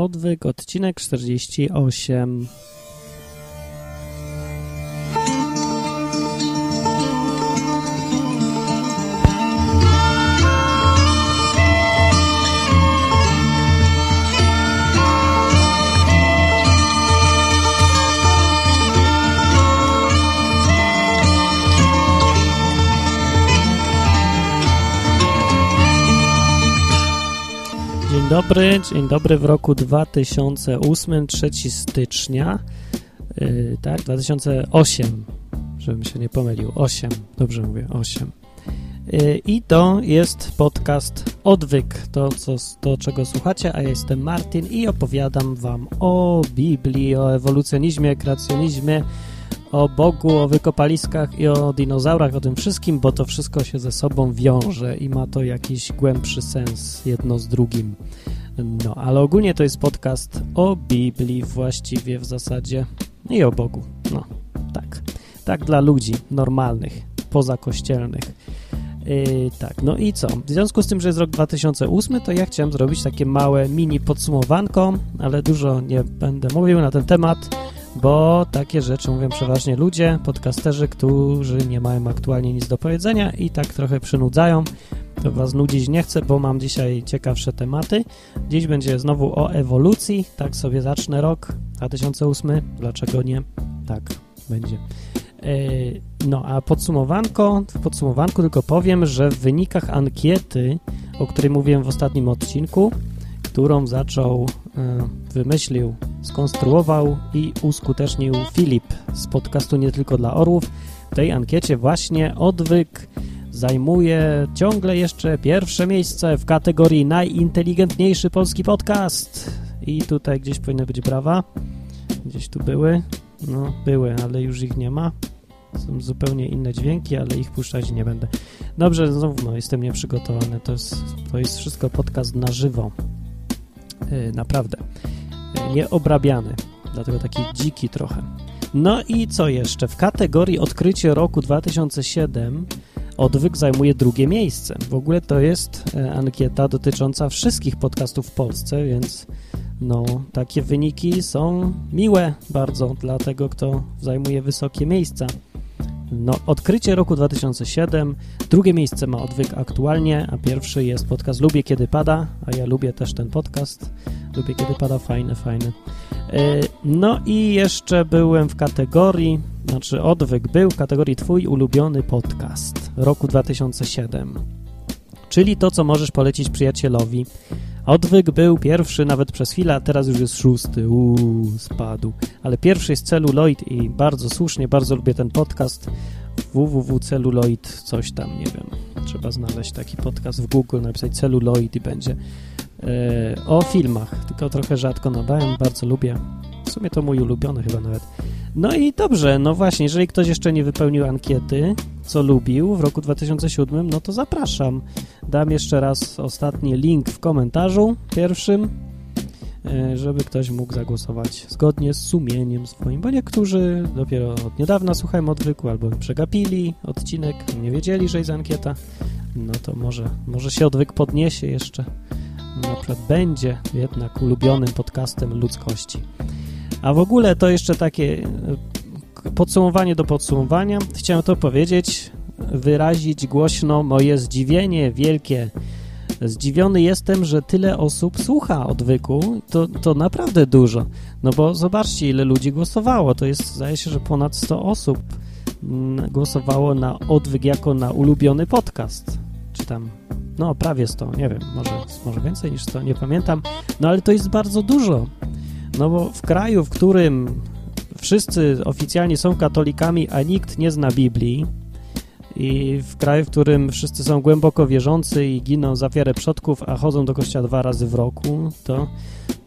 Odwyk, odcinek 48. dobry, dzień dobry w roku 2008, 3 stycznia, yy, tak, 2008, żebym się nie pomylił, 8, dobrze mówię, 8. Yy, I to jest podcast Odwyk, to, co, to czego słuchacie, a ja jestem Martin i opowiadam wam o Biblii, o ewolucjonizmie, kreacjonizmie, o Bogu, o wykopaliskach i o dinozaurach, o tym wszystkim, bo to wszystko się ze sobą wiąże i ma to jakiś głębszy sens jedno z drugim. No, ale ogólnie to jest podcast o Biblii właściwie w zasadzie i o Bogu. No, tak. Tak dla ludzi normalnych, pozakościelnych. Yy, tak, no i co? W związku z tym, że jest rok 2008, to ja chciałem zrobić takie małe mini podsumowanko, ale dużo nie będę mówił na ten temat, bo takie rzeczy mówią przeważnie ludzie, podcasterzy, którzy nie mają aktualnie nic do powiedzenia i tak trochę przynudzają. To was nudzić nie chcę, bo mam dzisiaj ciekawsze tematy. Dziś będzie znowu o ewolucji, tak sobie zacznę rok 2008. Dlaczego nie? Tak, będzie. No a podsumowanko, w podsumowanku tylko powiem, że w wynikach ankiety, o której mówiłem w ostatnim odcinku, którą zaczął, wymyślił, skonstruował i uskutecznił Filip z podcastu Nie Tylko dla Orłów, w tej ankiecie właśnie odwyk zajmuje ciągle jeszcze pierwsze miejsce w kategorii najinteligentniejszy polski podcast. I tutaj gdzieś powinny być brawa. Gdzieś tu były. No, były, ale już ich nie ma. Są zupełnie inne dźwięki, ale ich puszczać nie będę. Dobrze, znowu no, jestem nieprzygotowany. To jest, to jest wszystko podcast na żywo. Yy, naprawdę. Nieobrabiany. Dlatego taki dziki trochę. No i co jeszcze? W kategorii odkrycie roku 2007 Odwyk zajmuje drugie miejsce. W ogóle to jest ankieta dotycząca wszystkich podcastów w Polsce, więc no, takie wyniki są miłe bardzo dla tego, kto zajmuje wysokie miejsca. No, odkrycie roku 2007, drugie miejsce ma Odwyk aktualnie, a pierwszy jest podcast Lubię Kiedy Pada, a ja lubię też ten podcast. Lubię Kiedy Pada, fajny, fajny. No i jeszcze byłem w kategorii, znaczy Odwyk był w kategorii Twój ulubiony podcast roku 2007, czyli to, co możesz polecić przyjacielowi. Odwyk był pierwszy nawet przez chwilę, a teraz już jest szósty. Uuu, spadł. Ale pierwszy jest Celluloid i bardzo słusznie, bardzo lubię ten podcast. www.celluloid, coś tam, nie wiem. Trzeba znaleźć taki podcast w Google, napisać Celluloid i będzie o filmach. Tylko trochę rzadko nadałem, bardzo lubię. W sumie to mój ulubiony chyba nawet. No i dobrze, no właśnie, jeżeli ktoś jeszcze nie wypełnił ankiety, co lubił w roku 2007, no to zapraszam. Dam jeszcze raz ostatni link w komentarzu pierwszym, żeby ktoś mógł zagłosować zgodnie z sumieniem swoim, bo niektórzy dopiero od niedawna słuchają odwyku albo przegapili odcinek, nie wiedzieli, że jest ankieta, no to może, może się odwyk podniesie jeszcze, na przykład będzie jednak ulubionym podcastem ludzkości. A w ogóle to jeszcze takie podsumowanie do podsumowania. Chciałem to powiedzieć, wyrazić głośno moje zdziwienie wielkie. Zdziwiony jestem, że tyle osób słucha odwyku. To, to naprawdę dużo. No bo zobaczcie, ile ludzi głosowało. To jest, zdaje się, że ponad 100 osób głosowało na odwyk jako na ulubiony podcast. Czy tam, no prawie 100, nie wiem, może, może więcej niż 100, nie pamiętam. No ale to jest bardzo dużo. No bo w kraju, w którym wszyscy oficjalnie są katolikami, a nikt nie zna Biblii i w kraju, w którym wszyscy są głęboko wierzący i giną za wiarę przodków, a chodzą do kościoła dwa razy w roku, to,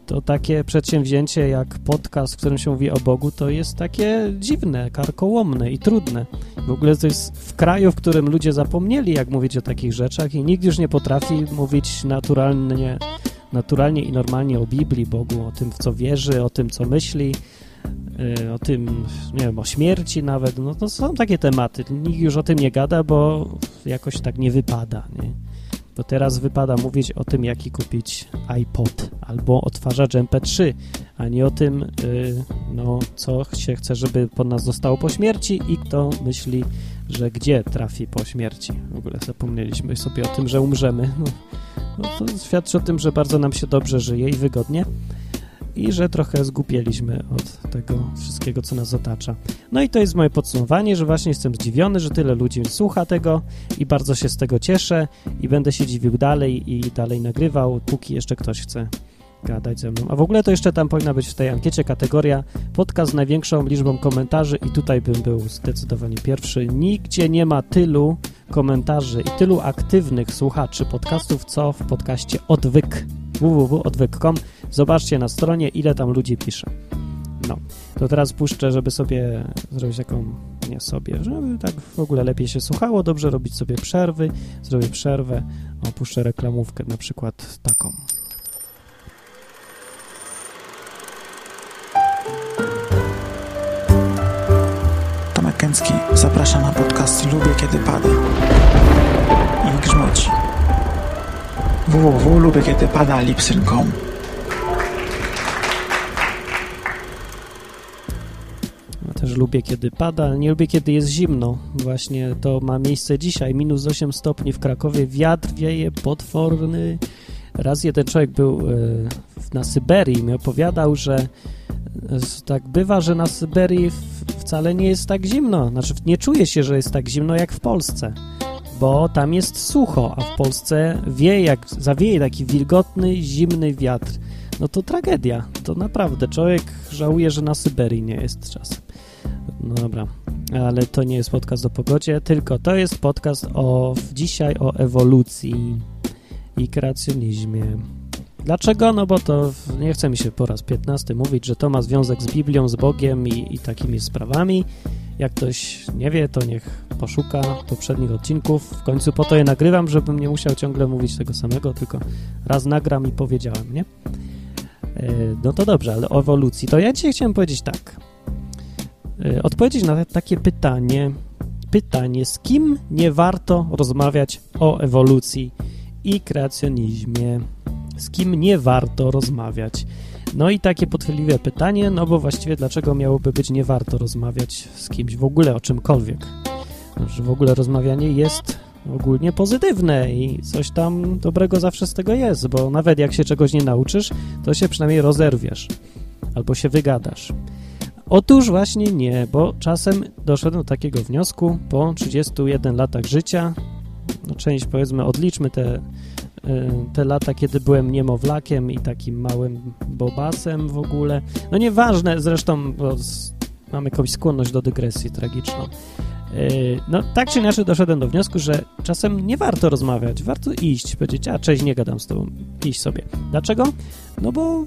to takie przedsięwzięcie jak podcast, w którym się mówi o Bogu, to jest takie dziwne, karkołomne i trudne. W ogóle to jest w kraju, w którym ludzie zapomnieli, jak mówić o takich rzeczach i nikt już nie potrafi mówić naturalnie, naturalnie i normalnie o Biblii, Bogu, o tym, w co wierzy, o tym, co myśli, o tym, nie wiem, o śmierci nawet, no to są takie tematy. Nikt już o tym nie gada, bo jakoś tak nie wypada, nie? bo teraz wypada mówić o tym, jaki kupić iPod albo odtwarzacz MP3, a nie o tym, yy, no, co się chce, żeby po nas zostało po śmierci i kto myśli, że gdzie trafi po śmierci. W ogóle zapomnieliśmy sobie o tym, że umrzemy. No, no to świadczy o tym, że bardzo nam się dobrze żyje i wygodnie i że trochę zgupieliśmy od tego wszystkiego, co nas otacza. No i to jest moje podsumowanie, że właśnie jestem zdziwiony, że tyle ludzi słucha tego i bardzo się z tego cieszę i będę się dziwił dalej i dalej nagrywał, póki jeszcze ktoś chce gadać ze mną. A w ogóle to jeszcze tam powinna być w tej ankiecie kategoria podcast z największą liczbą komentarzy i tutaj bym był zdecydowanie pierwszy. Nigdzie nie ma tylu komentarzy i tylu aktywnych słuchaczy podcastów, co w podcaście Odwyk www.odwyk.com. Zobaczcie na stronie, ile tam ludzi pisze. No, to teraz puszczę, żeby sobie zrobić taką, nie sobie, żeby tak w ogóle lepiej się słuchało, dobrze robić sobie przerwy. Zrobię przerwę, opuszczę reklamówkę, na przykład taką. Tomek Kęcki zaprasza na podcast Lubię Kiedy Pada i Grzmoci www.lubykiedypada.lipsyn.com lubię, kiedy pada, ale nie lubię, kiedy jest zimno. Właśnie to ma miejsce dzisiaj. Minus 8 stopni w Krakowie, wiatr wieje potworny. Raz jeden człowiek był e, na Syberii i mi opowiadał, że e, tak bywa, że na Syberii wcale nie jest tak zimno. Znaczy nie czuje się, że jest tak zimno jak w Polsce bo tam jest sucho, a w Polsce wie, jak zawieje taki wilgotny, zimny wiatr. No to tragedia. To naprawdę człowiek żałuje, że na Syberii nie jest czasem. No dobra, ale to nie jest podcast o pogodzie, tylko to jest podcast o dzisiaj o ewolucji i kreacjonizmie. Dlaczego? No bo to nie chce mi się po raz 15 mówić, że to ma związek z Biblią, z Bogiem i, i takimi sprawami. Jak ktoś nie wie, to niech poszuka poprzednich odcinków. W końcu po to je nagrywam, żebym nie musiał ciągle mówić tego samego, tylko raz nagram i powiedziałem, nie? E, no to dobrze, ale o ewolucji. To ja dzisiaj chciałem powiedzieć tak. E, odpowiedzieć na takie pytanie. Pytanie, z kim nie warto rozmawiać o ewolucji i kreacjonizmie? Z kim nie warto rozmawiać? No i takie podchwytliwe pytanie, no bo właściwie dlaczego miałoby być nie warto rozmawiać z kimś w ogóle o czymkolwiek? Że w ogóle rozmawianie jest ogólnie pozytywne i coś tam dobrego zawsze z tego jest, bo nawet jak się czegoś nie nauczysz, to się przynajmniej rozerwiesz albo się wygadasz. Otóż właśnie nie, bo czasem doszedłem do takiego wniosku po 31 latach życia, no część powiedzmy odliczmy te Y, te lata, kiedy byłem niemowlakiem i takim małym bobasem w ogóle. No nieważne, zresztą bo mam jakąś skłonność do dygresji tragiczną. Y, no tak czy inaczej doszedłem do wniosku, że czasem nie warto rozmawiać, warto iść, powiedzieć, a cześć, nie gadam z tobą, iść sobie. Dlaczego? No bo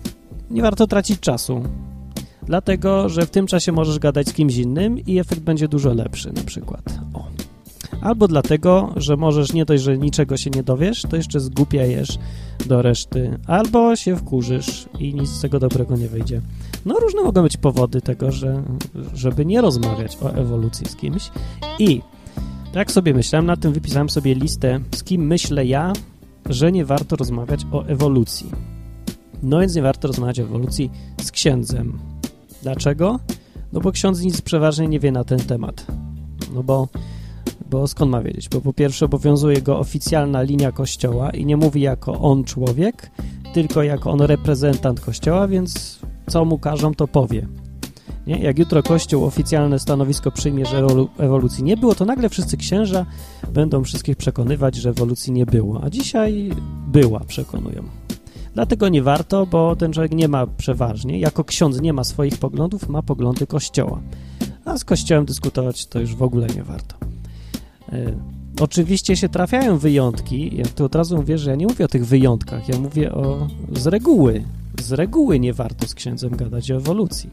nie warto tracić czasu. Dlatego, że w tym czasie możesz gadać z kimś innym i efekt będzie dużo lepszy na przykład. O albo dlatego, że możesz nie dość, że niczego się nie dowiesz, to jeszcze zgłupiejesz do reszty, albo się wkurzysz i nic z tego dobrego nie wyjdzie. No różne mogą być powody tego, że, żeby nie rozmawiać o ewolucji z kimś i tak sobie myślałem, na tym wypisałem sobie listę, z kim myślę ja, że nie warto rozmawiać o ewolucji. No więc nie warto rozmawiać o ewolucji z księdzem. Dlaczego? No bo ksiądz nic przeważnie nie wie na ten temat. No bo bo skąd ma wiedzieć? Bo po pierwsze obowiązuje go oficjalna linia kościoła i nie mówi jako on człowiek, tylko jako on reprezentant kościoła, więc co mu każą, to powie. Nie? Jak jutro Kościół oficjalne stanowisko przyjmie, że ewolucji nie było, to nagle wszyscy księża będą wszystkich przekonywać, że ewolucji nie było, a dzisiaj była, przekonują. Dlatego nie warto, bo ten człowiek nie ma przeważnie, jako ksiądz nie ma swoich poglądów, ma poglądy Kościoła. A z Kościołem dyskutować to już w ogóle nie warto. E, oczywiście się trafiają wyjątki. Ja tu od razu mówię, że ja nie mówię o tych wyjątkach. Ja mówię o z reguły. Z reguły nie warto z księdzem gadać o ewolucji.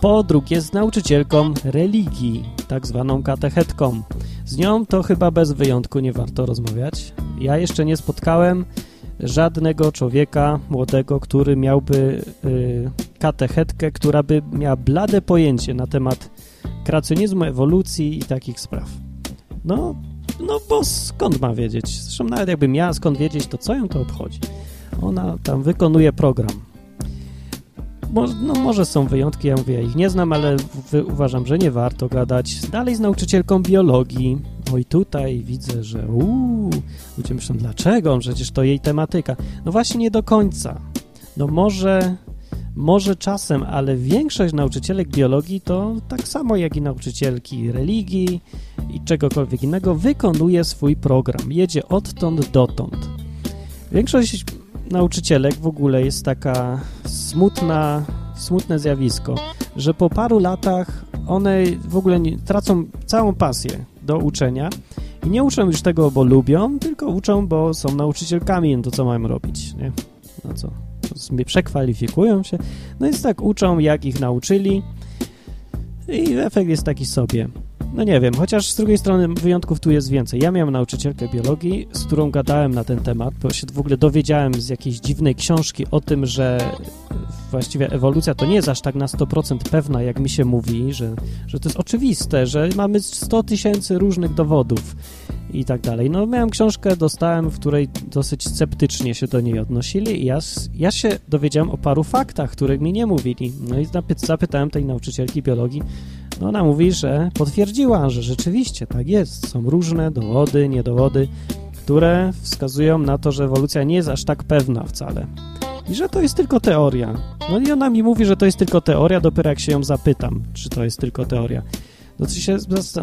Po drugie, z nauczycielką religii, tak zwaną katechetką. Z nią to chyba bez wyjątku nie warto rozmawiać. Ja jeszcze nie spotkałem żadnego człowieka młodego, który miałby y, katechetkę, która by miała blade pojęcie na temat kreacjonizmu, ewolucji i takich spraw. No, no bo skąd ma wiedzieć? Zresztą nawet jakbym miała skąd wiedzieć, to co ją to obchodzi? Ona tam wykonuje program. No może są wyjątki, ja mówię, ja ich nie znam, ale uważam, że nie warto gadać. Dalej z nauczycielką biologii. I tutaj widzę, że uuu, ludzie myślą, dlaczego? Przecież to jej tematyka. No właśnie nie do końca. No może może czasem, ale większość nauczycielek biologii to tak samo jak i nauczycielki religii i czegokolwiek innego wykonuje swój program, jedzie odtąd dotąd. Większość nauczycielek w ogóle jest taka smutna, smutne zjawisko, że po paru latach one w ogóle nie, tracą całą pasję do uczenia i nie uczą już tego, bo lubią, tylko uczą, bo są nauczycielkami, no to co mają robić, nie? No co? przekwalifikują się, no więc tak uczą, jak ich nauczyli i efekt jest taki sobie. No nie wiem, chociaż z drugiej strony wyjątków tu jest więcej. Ja miałem nauczycielkę biologii, z którą gadałem na ten temat, bo się w ogóle dowiedziałem z jakiejś dziwnej książki o tym, że właściwie ewolucja to nie jest aż tak na 100% pewna, jak mi się mówi, że, że to jest oczywiste, że mamy 100 tysięcy różnych dowodów i tak dalej. No miałem książkę, dostałem, w której dosyć sceptycznie się do niej odnosili i ja, ja się dowiedziałem o paru faktach, których mi nie mówili. No i zapytałem tej nauczycielki biologii, no ona mówi, że potwierdziła, że rzeczywiście tak jest. Są różne dowody, niedowody, które wskazują na to, że ewolucja nie jest aż tak pewna wcale. I że to jest tylko teoria. No i ona mi mówi, że to jest tylko teoria, dopiero jak się ją zapytam, czy to jest tylko teoria. To się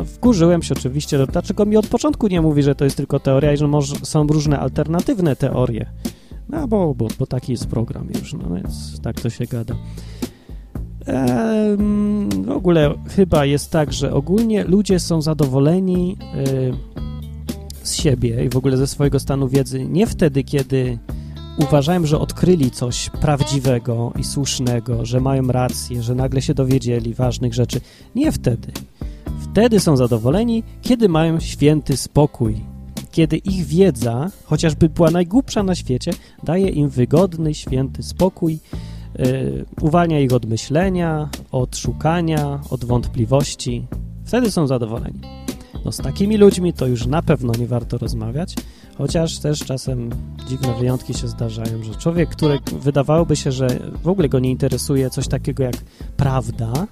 wkurzyłem się oczywiście, no dlaczego mi od początku nie mówi, że to jest tylko teoria i że może są różne alternatywne teorie. No bo, bo, bo taki jest program już, no więc tak to się gada. Ehm, w ogóle chyba jest tak, że ogólnie ludzie są zadowoleni y, z siebie i w ogóle ze swojego stanu wiedzy nie wtedy, kiedy uważają, że odkryli coś prawdziwego i słusznego, że mają rację, że nagle się dowiedzieli ważnych rzeczy. Nie wtedy. Wtedy są zadowoleni, kiedy mają święty spokój, kiedy ich wiedza, chociażby była najgłupsza na świecie, daje im wygodny, święty spokój, yy, uwalnia ich od myślenia, od szukania, od wątpliwości. Wtedy są zadowoleni. No z takimi ludźmi to już na pewno nie warto rozmawiać, chociaż też czasem dziwne wyjątki się zdarzają, że człowiek, który wydawałoby się, że w ogóle go nie interesuje coś takiego jak prawda,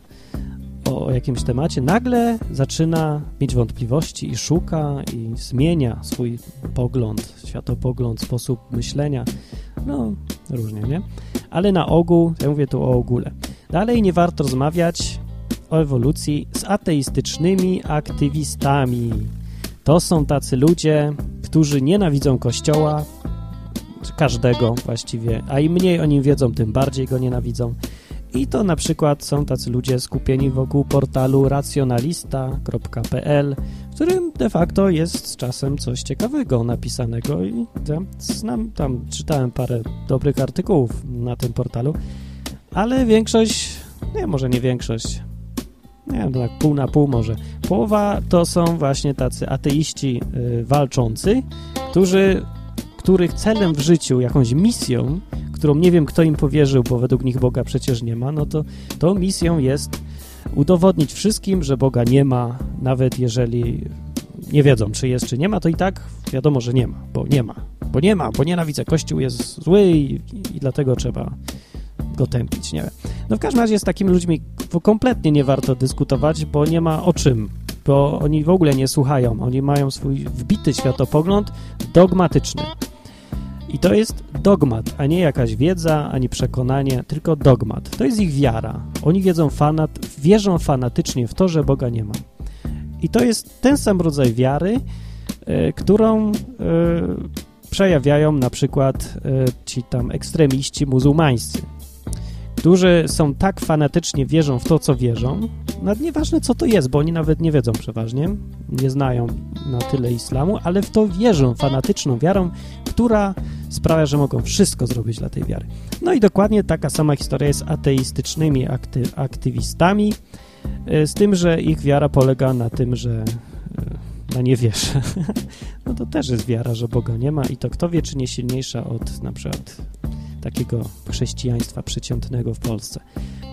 o jakimś temacie, nagle zaczyna mieć wątpliwości i szuka i zmienia swój pogląd, światopogląd, sposób myślenia. No, różnie, nie? Ale na ogół, ja mówię tu o ogóle. Dalej nie warto rozmawiać o ewolucji z ateistycznymi aktywistami. To są tacy ludzie, którzy nienawidzą Kościoła, każdego właściwie, a im mniej o nim wiedzą, tym bardziej go nienawidzą. I to na przykład są tacy ludzie skupieni wokół portalu racjonalista.pl, w którym de facto jest z czasem coś ciekawego napisanego i znam, tam czytałem parę dobrych artykułów na tym portalu, ale większość, nie, może nie większość, nie wiem, tak pół na pół może. Połowa to są właśnie tacy ateiści y, walczący, którzy, których celem w życiu, jakąś misją którą nie wiem, kto im powierzył, bo według nich Boga przecież nie ma, no to tą misją jest udowodnić wszystkim, że Boga nie ma, nawet jeżeli nie wiedzą, czy jest, czy nie ma, to i tak wiadomo, że nie ma, bo nie ma, bo nie ma, bo nienawidzę, Kościół jest zły i, i dlatego trzeba go tępić, nie wiem. No w każdym razie z takimi ludźmi kompletnie nie warto dyskutować, bo nie ma o czym, bo oni w ogóle nie słuchają, oni mają swój wbity światopogląd dogmatyczny. I to jest dogmat, a nie jakaś wiedza, ani przekonanie, tylko dogmat. To jest ich wiara. Oni wiedzą fanat, wierzą fanatycznie w to, że Boga nie ma. I to jest ten sam rodzaj wiary, y, którą y, przejawiają na przykład y, ci tam ekstremiści muzułmańscy, którzy są tak fanatycznie wierzą w to, co wierzą, nawet nieważne co to jest, bo oni nawet nie wiedzą przeważnie, nie znają na tyle islamu, ale w to wierzą fanatyczną wiarą, która sprawia, że mogą wszystko zrobić dla tej wiary. No i dokładnie taka sama historia jest z ateistycznymi akty aktywistami, e, z tym, że ich wiara polega na tym, że e, na niewierze. No to też jest wiara, że Boga nie ma i to kto wie, czy nie silniejsza od na przykład takiego chrześcijaństwa przeciętnego w Polsce.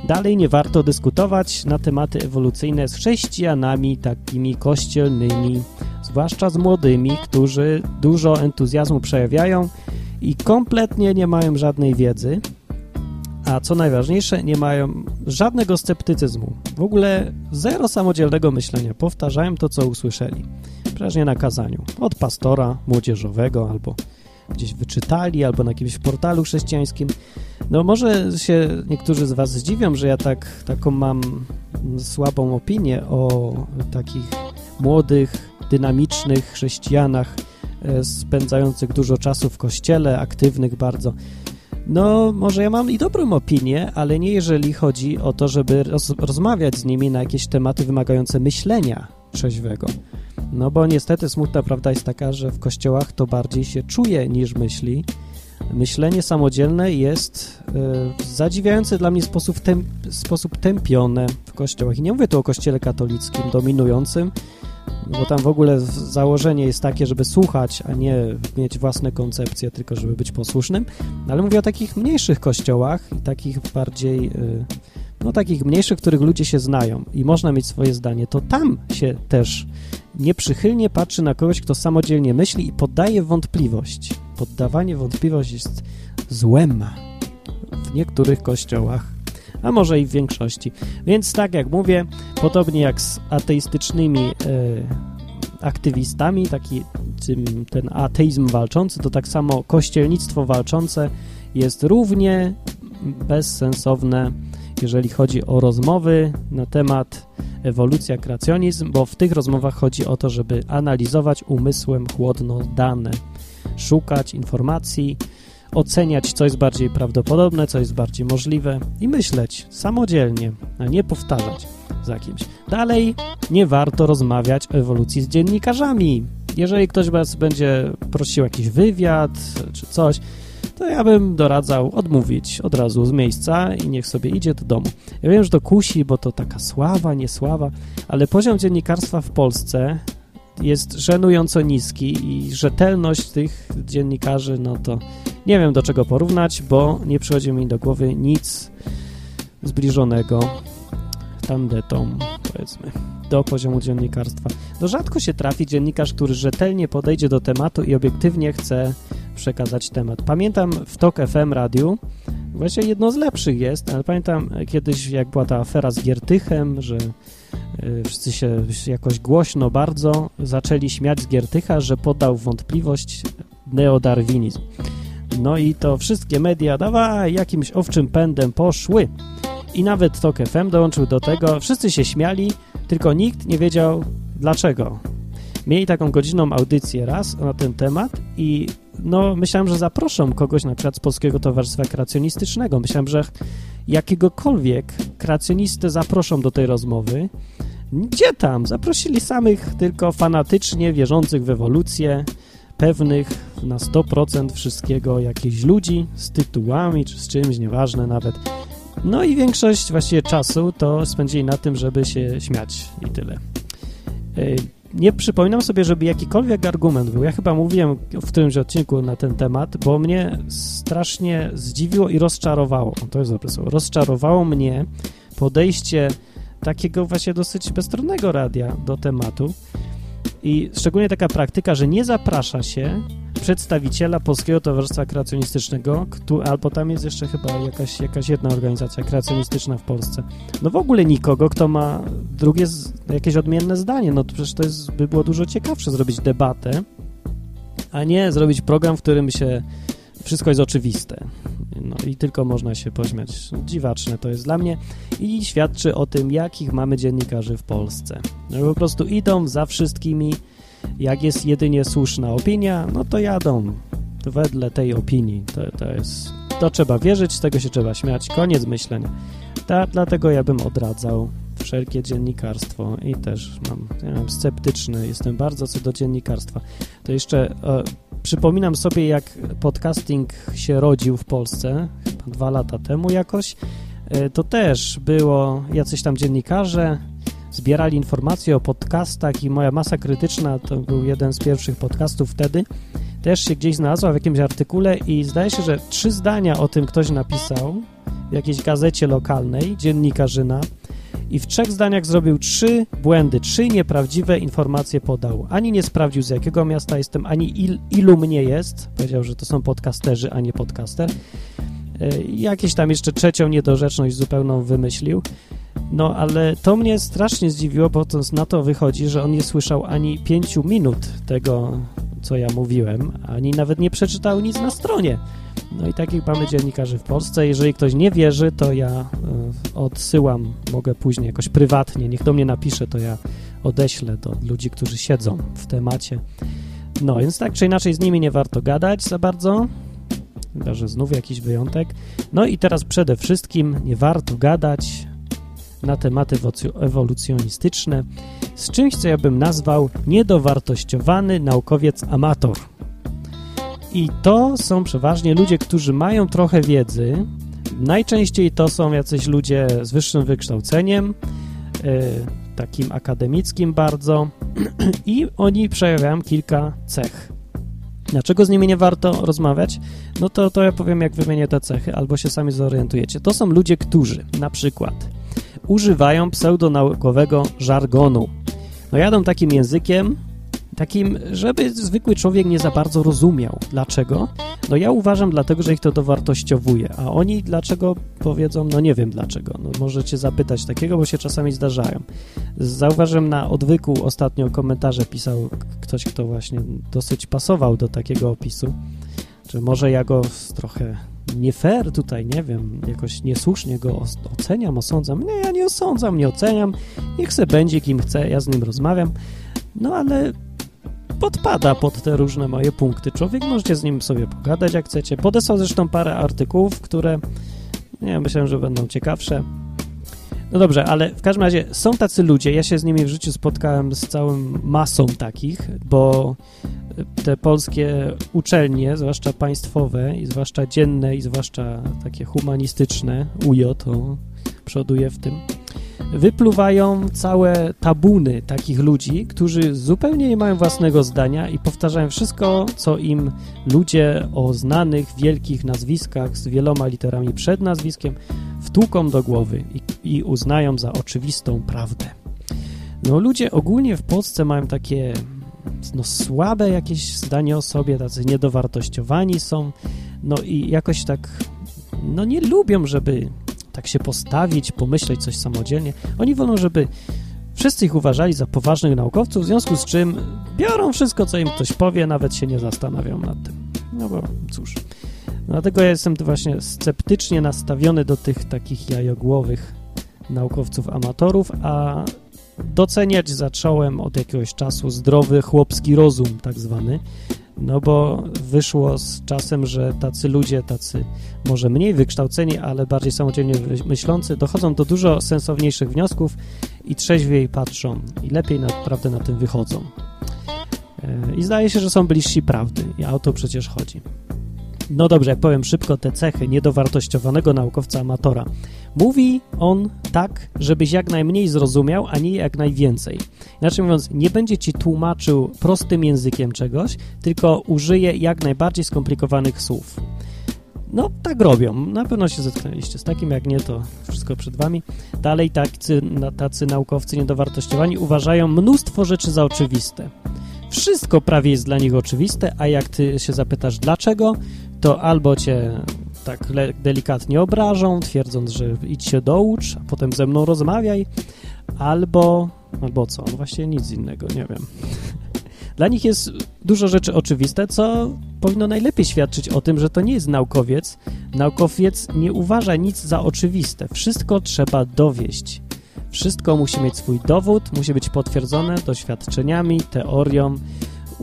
Dalej nie warto dyskutować na tematy ewolucyjne z chrześcijanami takimi kościelnymi, zwłaszcza z młodymi, którzy dużo entuzjazmu przejawiają i kompletnie nie mają żadnej wiedzy, a co najważniejsze, nie mają żadnego sceptycyzmu. W ogóle zero samodzielnego myślenia. Powtarzają to, co usłyszeli. Przeważnie na kazaniu. Od pastora młodzieżowego albo gdzieś wyczytali, albo na jakimś portalu chrześcijańskim. No może się niektórzy z was zdziwią, że ja tak, taką mam słabą opinię o takich młodych, dynamicznych chrześcijanach e, spędzających dużo czasu w kościele, aktywnych bardzo. No, może ja mam i dobrą opinię, ale nie jeżeli chodzi o to, żeby roz rozmawiać z nimi na jakieś tematy wymagające myślenia trzeźwego. No bo niestety smutna prawda jest taka, że w kościołach to bardziej się czuje niż myśli. Myślenie samodzielne jest y, zadziwiający dla mnie sposób, tem, sposób tępione w kościołach. I nie mówię tu o kościele katolickim dominującym, bo tam w ogóle założenie jest takie, żeby słuchać, a nie mieć własne koncepcje, tylko żeby być posłusznym. Ale mówię o takich mniejszych kościołach i takich bardziej, y, no takich mniejszych, których ludzie się znają i można mieć swoje zdanie, to tam się też nieprzychylnie patrzy na kogoś, kto samodzielnie myśli i poddaje wątpliwość. Poddawanie wątpliwości jest złem w niektórych kościołach a może i w większości. Więc tak jak mówię, podobnie jak z ateistycznymi e, aktywistami, taki ten ateizm walczący, to tak samo kościelnictwo walczące jest równie bezsensowne, jeżeli chodzi o rozmowy na temat ewolucja, kreacjonizm, bo w tych rozmowach chodzi o to, żeby analizować umysłem chłodno dane, szukać informacji, oceniać, co jest bardziej prawdopodobne, co jest bardziej możliwe i myśleć samodzielnie, a nie powtarzać za kimś. Dalej, nie warto rozmawiać o ewolucji z dziennikarzami. Jeżeli ktoś was będzie prosił jakiś wywiad czy coś, to ja bym doradzał odmówić od razu z miejsca i niech sobie idzie do domu. Ja wiem, że to kusi, bo to taka sława, niesława, ale poziom dziennikarstwa w Polsce jest żenująco niski i rzetelność tych dziennikarzy, no to nie wiem do czego porównać, bo nie przychodzi mi do głowy nic zbliżonego tandetą, powiedzmy, do poziomu dziennikarstwa. No rzadko się trafi dziennikarz, który rzetelnie podejdzie do tematu i obiektywnie chce przekazać temat. Pamiętam w TOK FM radiu, właśnie jedno z lepszych jest, ale pamiętam kiedyś, jak była ta afera z Giertychem, że y, wszyscy się jakoś głośno bardzo zaczęli śmiać z Giertycha, że podał wątpliwość neodarwinizm. No i to wszystkie media, dawaj, jakimś owczym pędem poszły. I nawet TOK FM dołączył do tego. Wszyscy się śmiali, tylko nikt nie wiedział dlaczego. Mieli taką godzinną audycję raz na ten temat i no myślałem, że zaproszą kogoś na przykład z Polskiego Towarzystwa Kreacjonistycznego. Myślałem, że jakiegokolwiek kreacjonistę zaproszą do tej rozmowy. Gdzie tam? Zaprosili samych tylko fanatycznie wierzących w ewolucję, pewnych na 100% wszystkiego jakichś ludzi z tytułami czy z czymś, nieważne nawet. No i większość właściwie czasu to spędzili na tym, żeby się śmiać i tyle. Nie przypominam sobie, żeby jakikolwiek argument był. Ja chyba mówiłem w którymś odcinku na ten temat, bo mnie strasznie zdziwiło i rozczarowało. To jest dobre słowo. Rozczarowało mnie podejście takiego właśnie dosyć bezstronnego radia do tematu, i szczególnie taka praktyka, że nie zaprasza się przedstawiciela Polskiego Towarzystwa Kreacjonistycznego, albo tam jest jeszcze chyba jakaś, jakaś jedna organizacja kreacjonistyczna w Polsce. No w ogóle nikogo, kto ma drugie, jakieś odmienne zdanie. No to przecież to jest, by było dużo ciekawsze zrobić debatę, a nie zrobić program, w którym się wszystko jest oczywiste. No i tylko można się pośmiać. Dziwaczne to jest dla mnie i świadczy o tym, jakich mamy dziennikarzy w Polsce. No po prostu idą za wszystkimi, jak jest jedynie słuszna opinia, no to jadą wedle tej opinii. To, to jest, to trzeba wierzyć, z tego się trzeba śmiać. Koniec myślenia. Ta, dlatego ja bym odradzał wszelkie dziennikarstwo i też mam, ja mam sceptyczny, jestem bardzo co do dziennikarstwa. To jeszcze e, przypominam sobie, jak podcasting się rodził w Polsce, chyba dwa lata temu jakoś, e, to też było jacyś tam dziennikarze, zbierali informacje o podcastach i moja masa krytyczna to był jeden z pierwszych podcastów wtedy, też się gdzieś znalazła w jakimś artykule i zdaje się, że trzy zdania o tym ktoś napisał w jakiejś gazecie lokalnej, dziennikarzyna, i w trzech zdaniach zrobił trzy błędy, trzy nieprawdziwe informacje podał. Ani nie sprawdził, z jakiego miasta jestem, ani il, ilu mnie jest. Powiedział, że to są podcasterzy, a nie podcaster. E, jakieś tam jeszcze trzecią niedorzeczność zupełną wymyślił. No, ale to mnie strasznie zdziwiło, bo to na to wychodzi, że on nie słyszał ani pięciu minut tego, co ja mówiłem, ani nawet nie przeczytał nic na stronie. No i takich mamy dziennikarzy w Polsce. Jeżeli ktoś nie wierzy, to ja y, odsyłam, mogę później jakoś prywatnie, niech do mnie napisze, to ja odeślę do ludzi, którzy siedzą w temacie. No, więc tak czy inaczej z nimi nie warto gadać za bardzo, chyba że znów jakiś wyjątek. No i teraz przede wszystkim nie warto gadać na tematy ewolucjonistyczne z czymś, co ja bym nazwał niedowartościowany naukowiec amator. I to są przeważnie ludzie, którzy mają trochę wiedzy. Najczęściej to są jacyś ludzie z wyższym wykształceniem, yy, takim akademickim bardzo, i oni przejawiają kilka cech. Dlaczego z nimi nie warto rozmawiać? No to, to ja powiem, jak wymienię te cechy, albo się sami zorientujecie. To są ludzie, którzy na przykład używają pseudonaukowego żargonu. No jadą takim językiem, takim, żeby zwykły człowiek nie za bardzo rozumiał. Dlaczego? No ja uważam dlatego, że ich to dowartościowuje, a oni dlaczego powiedzą, no nie wiem dlaczego. No możecie zapytać takiego, bo się czasami zdarzają. Zauważyłem na odwyku ostatnio komentarze pisał ktoś, kto właśnie dosyć pasował do takiego opisu, że może ja go trochę nie fair tutaj, nie wiem, jakoś niesłusznie go oceniam, osądzam. Nie, ja nie osądzam, nie oceniam. Niech se będzie kim chce, ja z nim rozmawiam. No ale podpada pod te różne moje punkty. Człowiek, możecie z nim sobie pogadać jak chcecie. Podesłał zresztą parę artykułów, które nie myślę, że będą ciekawsze. No dobrze, ale w każdym razie są tacy ludzie, ja się z nimi w życiu spotkałem z całą masą takich, bo te polskie uczelnie, zwłaszcza państwowe i zwłaszcza dzienne i zwłaszcza takie humanistyczne, UJ to przoduje w tym, wypluwają całe tabuny takich ludzi, którzy zupełnie nie mają własnego zdania i powtarzają wszystko, co im ludzie o znanych, wielkich nazwiskach z wieloma literami przed nazwiskiem wtłuką do głowy i, i uznają za oczywistą prawdę. No ludzie ogólnie w Polsce mają takie no, słabe jakieś zdanie o sobie, tacy niedowartościowani są, no i jakoś tak no nie lubią, żeby tak się postawić, pomyśleć coś samodzielnie. Oni wolą, żeby wszyscy ich uważali za poważnych naukowców, w związku z czym biorą wszystko, co im ktoś powie, nawet się nie zastanawią nad tym. No bo cóż. Dlatego ja jestem właśnie sceptycznie nastawiony do tych takich jajogłowych naukowców amatorów, a doceniać zacząłem od jakiegoś czasu zdrowy chłopski rozum, tak zwany, no bo wyszło z czasem, że tacy ludzie, tacy może mniej wykształceni, ale bardziej samodzielnie myślący, dochodzą do dużo sensowniejszych wniosków i trzeźwiej patrzą i lepiej naprawdę na tym wychodzą. E, I zdaje się, że są bliżsi prawdy, a o to przecież chodzi. No dobrze, powiem szybko te cechy niedowartościowanego naukowca amatora. Mówi on tak, żebyś jak najmniej zrozumiał, a nie jak najwięcej. Inaczej mówiąc, nie będzie ci tłumaczył prostym językiem czegoś, tylko użyje jak najbardziej skomplikowanych słów. No, tak robią. Na pewno się zetknęliście z takim, jak nie, to wszystko przed wami. Dalej tacy, tacy naukowcy niedowartościowani uważają mnóstwo rzeczy za oczywiste. Wszystko prawie jest dla nich oczywiste, a jak ty się zapytasz dlaczego, to albo cię tak delikatnie obrażą, twierdząc, że idź się doucz, a potem ze mną rozmawiaj, albo, albo co, no właśnie nic innego, nie wiem. Dla nich jest dużo rzeczy oczywiste, co powinno najlepiej świadczyć o tym, że to nie jest naukowiec. Naukowiec nie uważa nic za oczywiste. Wszystko trzeba dowieść. Wszystko musi mieć swój dowód, musi być potwierdzone doświadczeniami, teorią,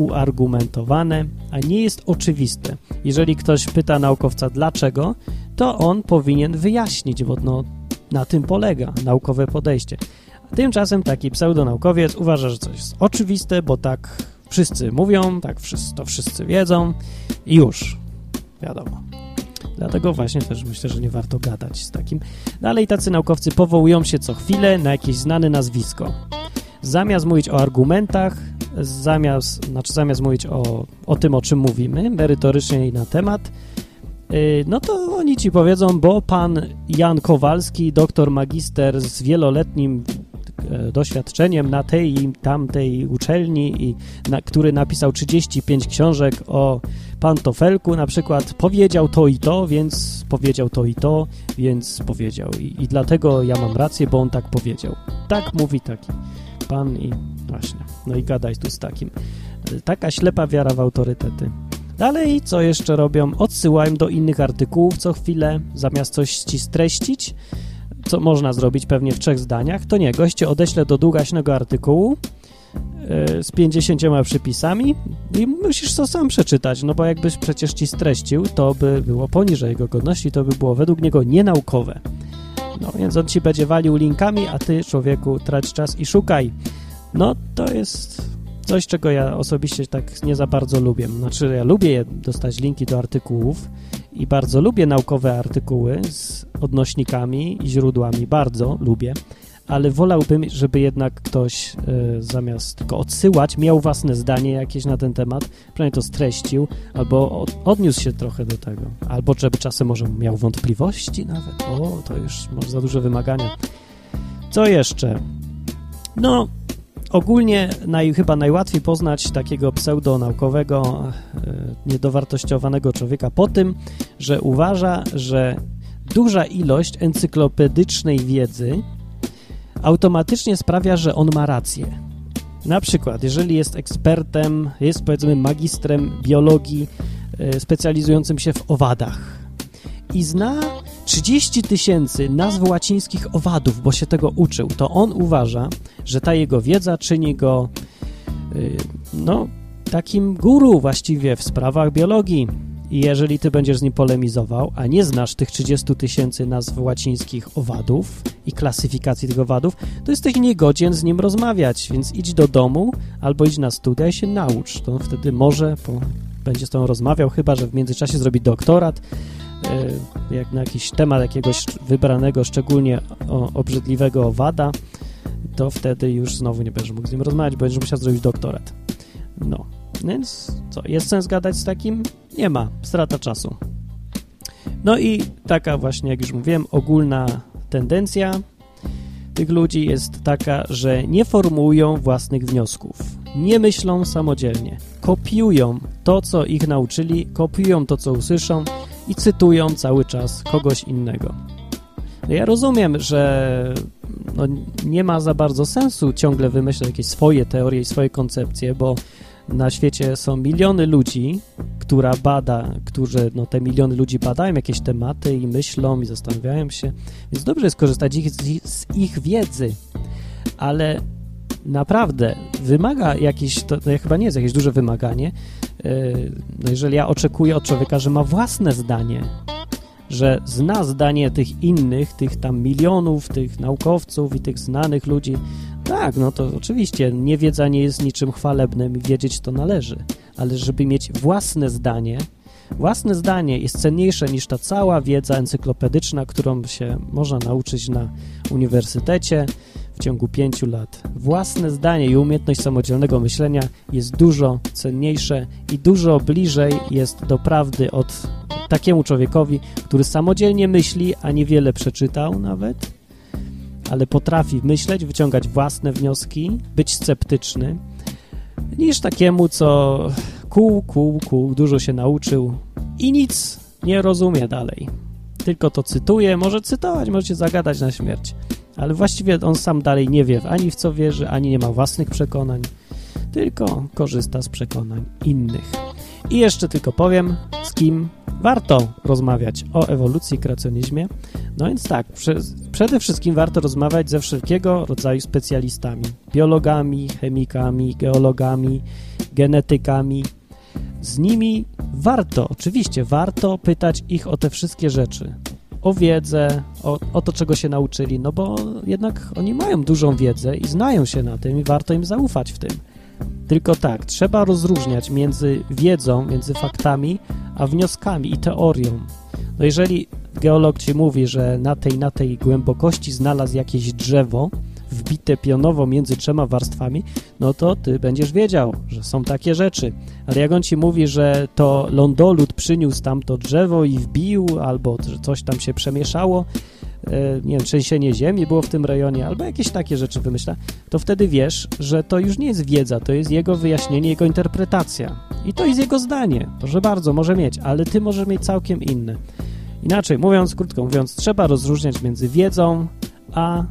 uargumentowane, a nie jest oczywiste. Jeżeli ktoś pyta naukowca dlaczego, to on powinien wyjaśnić, bo no, na tym polega naukowe podejście. Tymczasem taki pseudonaukowiec uważa, że coś jest oczywiste, bo tak wszyscy mówią, tak wszyscy, to wszyscy wiedzą i już, wiadomo. Dlatego właśnie też myślę, że nie warto gadać z takim. Dalej tacy naukowcy powołują się co chwilę na jakieś znane nazwisko. Zamiast mówić o argumentach, zamiast, znaczy zamiast mówić o, o tym, o czym mówimy, merytorycznie i na temat, y, no to oni ci powiedzą, bo pan Jan Kowalski, doktor magister z wieloletnim e, doświadczeniem na tej i tamtej uczelni, i na, który napisał 35 książek o pantofelku na przykład, powiedział to i to, więc powiedział to i to, więc powiedział. I, i dlatego ja mam rację, bo on tak powiedział. Tak mówi taki pan i właśnie. No i gadaj tu z takim. Taka ślepa wiara w autorytety. Dalej, co jeszcze robią? Odsyłają do innych artykułów co chwilę, zamiast coś ci streścić, co można zrobić pewnie w trzech zdaniach, to nie, goście odeślę do długaśnego artykułu yy, z 50 przypisami i musisz to sam przeczytać, no bo jakbyś przecież ci streścił, to by było poniżej jego godności, to by było według niego nienaukowe. No więc on ci będzie walił linkami, a ty, człowieku, trać czas i szukaj. No, to jest coś, czego ja osobiście tak nie za bardzo lubię. Znaczy, ja lubię dostać linki do artykułów i bardzo lubię naukowe artykuły z odnośnikami i źródłami, bardzo lubię, ale wolałbym, żeby jednak ktoś y, zamiast tylko odsyłać, miał własne zdanie jakieś na ten temat, przynajmniej to streścił, albo od, odniósł się trochę do tego, albo żeby czasem może miał wątpliwości nawet. O, to już może za duże wymagania. Co jeszcze? No, ogólnie naj, chyba najłatwiej poznać takiego pseudonaukowego, e, niedowartościowanego człowieka po tym, że uważa, że duża ilość encyklopedycznej wiedzy automatycznie sprawia, że on ma rację. Na przykład, jeżeli jest ekspertem, jest powiedzmy magistrem biologii e, specjalizującym się w owadach i zna 30 tysięcy nazw łacińskich owadów, bo się tego uczył, to on uważa, że ta jego wiedza czyni go yy, no, takim guru właściwie w sprawach biologii. I jeżeli ty będziesz z nim polemizował, a nie znasz tych 30 tysięcy nazw łacińskich owadów i klasyfikacji tych owadów, to jesteś niegodzien z nim rozmawiać, więc idź do domu albo idź na studia i się naucz. To wtedy może po, będzie z tobą rozmawiał, chyba że w międzyczasie zrobi doktorat, yy, jak na jakiś temat jakiegoś wybranego, szczególnie obrzydliwego owada, to wtedy już znowu nie będziesz mógł z nim rozmawiać, będziesz musiał zrobić doktorat. No, więc co, jest sens gadać z takim? Nie ma, strata czasu. No i taka właśnie, jak już mówiłem, ogólna tendencja tych ludzi jest taka, że nie formułują własnych wniosków, nie myślą samodzielnie, kopiują to, co ich nauczyli, kopiują to, co usłyszą i cytują cały czas kogoś innego. No ja rozumiem, że no nie ma za bardzo sensu ciągle wymyślać jakieś swoje teorie i swoje koncepcje, bo na świecie są miliony ludzi, która bada, którzy, no te miliony ludzi badają jakieś tematy i myślą i zastanawiają się, więc dobrze jest korzystać ich, z ich wiedzy, ale naprawdę wymaga jakieś, to, to chyba nie jest jakieś duże wymaganie, yy, no jeżeli ja oczekuję od człowieka, że ma własne zdanie, że zna zdanie tych innych, tych tam milionów, tych naukowców i tych znanych ludzi, tak, no to oczywiście niewiedza nie jest niczym chwalebnym i wiedzieć to należy, ale żeby mieć własne zdanie, własne zdanie jest cenniejsze niż ta cała wiedza encyklopedyczna, którą się można nauczyć na uniwersytecie w ciągu pięciu lat. Własne zdanie i umiejętność samodzielnego myślenia jest dużo cenniejsze i dużo bliżej jest do prawdy od takiemu człowiekowi, który samodzielnie myśli, a niewiele przeczytał nawet, ale potrafi myśleć, wyciągać własne wnioski, być sceptyczny, niż takiemu, co kół, kół, kół, dużo się nauczył i nic nie rozumie dalej. Tylko to cytuje, może cytować, możecie zagadać na śmierć, ale właściwie on sam dalej nie wie ani w co wierzy, ani nie ma własnych przekonań, tylko korzysta z przekonań innych. I jeszcze tylko powiem, z kim warto rozmawiać o ewolucji i kreacjonizmie. No więc tak, przede wszystkim warto rozmawiać ze wszelkiego rodzaju specjalistami. Biologami, chemikami, geologami, genetykami. Z nimi warto, oczywiście warto pytać ich o te wszystkie rzeczy. O wiedzę, o, o to, czego się nauczyli, no bo jednak oni mają dużą wiedzę i znają się na tym i warto im zaufać w tym. Tylko tak, trzeba rozróżniać między wiedzą, między faktami, a wnioskami i teorią. No jeżeli geolog ci mówi, że na tej, na tej głębokości znalazł jakieś drzewo wbite pionowo między trzema warstwami, no to ty będziesz wiedział, że są takie rzeczy. Ale jak on ci mówi, że to lądolud przyniósł tamto drzewo i wbił, albo coś tam się przemieszało, nie wiem, trzęsienie ziemi było w tym rejonie, albo jakieś takie rzeczy wymyśla, to wtedy wiesz, że to już nie jest wiedza, to jest jego wyjaśnienie, jego interpretacja. I to jest jego zdanie. Proszę bardzo, może mieć, ale ty możesz mieć całkiem inne. Inaczej mówiąc, krótko mówiąc, trzeba rozróżniać między wiedzą a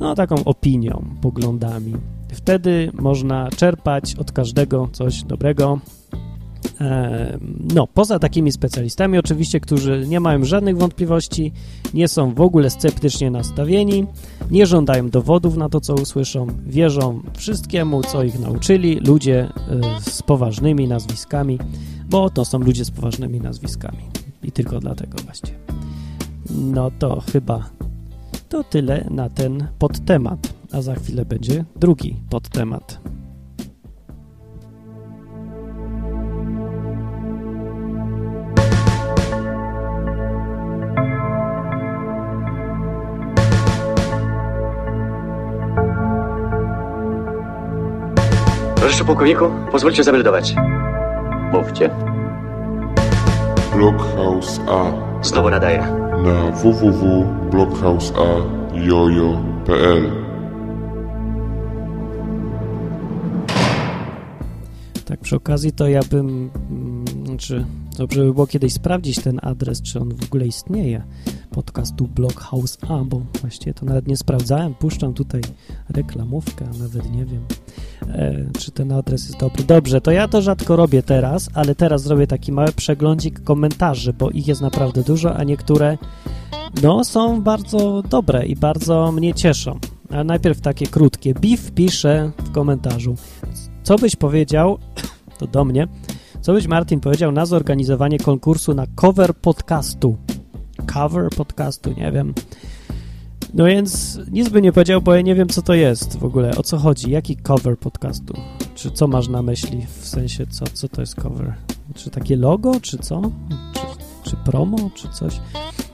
no, taką opinią, poglądami. Wtedy można czerpać od każdego coś dobrego. No, poza takimi specjalistami, oczywiście, którzy nie mają żadnych wątpliwości, nie są w ogóle sceptycznie nastawieni, nie żądają dowodów na to, co usłyszą, wierzą wszystkiemu, co ich nauczyli ludzie e, z poważnymi nazwiskami, bo to są ludzie z poważnymi nazwiskami. I tylko dlatego właśnie. No to chyba to tyle na ten podtemat, a za chwilę będzie drugi podtemat. Proszę pułkowniku, pozwólcie zameldować. Mówcie. Blockhouse A Znowu nadaję. na www.blockhouseajojo.pl Tak, przy okazji to ja bym, mm, znaczy, dobrze by było kiedyś sprawdzić ten adres, czy on w ogóle istnieje, podcastu Blockhouse A, bo właściwie to nawet nie sprawdzałem, puszczam tutaj reklamówkę, a nawet nie wiem, e, czy ten adres jest dobry. Dobrze, to ja to rzadko robię teraz, ale teraz zrobię taki mały przeglądzik komentarzy, bo ich jest naprawdę dużo, a niektóre, no, są bardzo dobre i bardzo mnie cieszą. A najpierw takie krótkie. Beef pisze w komentarzu. Co byś powiedział, to do mnie, co byś Martin powiedział na zorganizowanie konkursu na cover podcastu? Cover podcastu, nie wiem. No więc nic by nie powiedział, bo ja nie wiem, co to jest w ogóle, o co chodzi, jaki cover podcastu? Czy co masz na myśli, w sensie co, co to jest cover? Czy takie logo, czy co? Czy, czy promo, czy coś?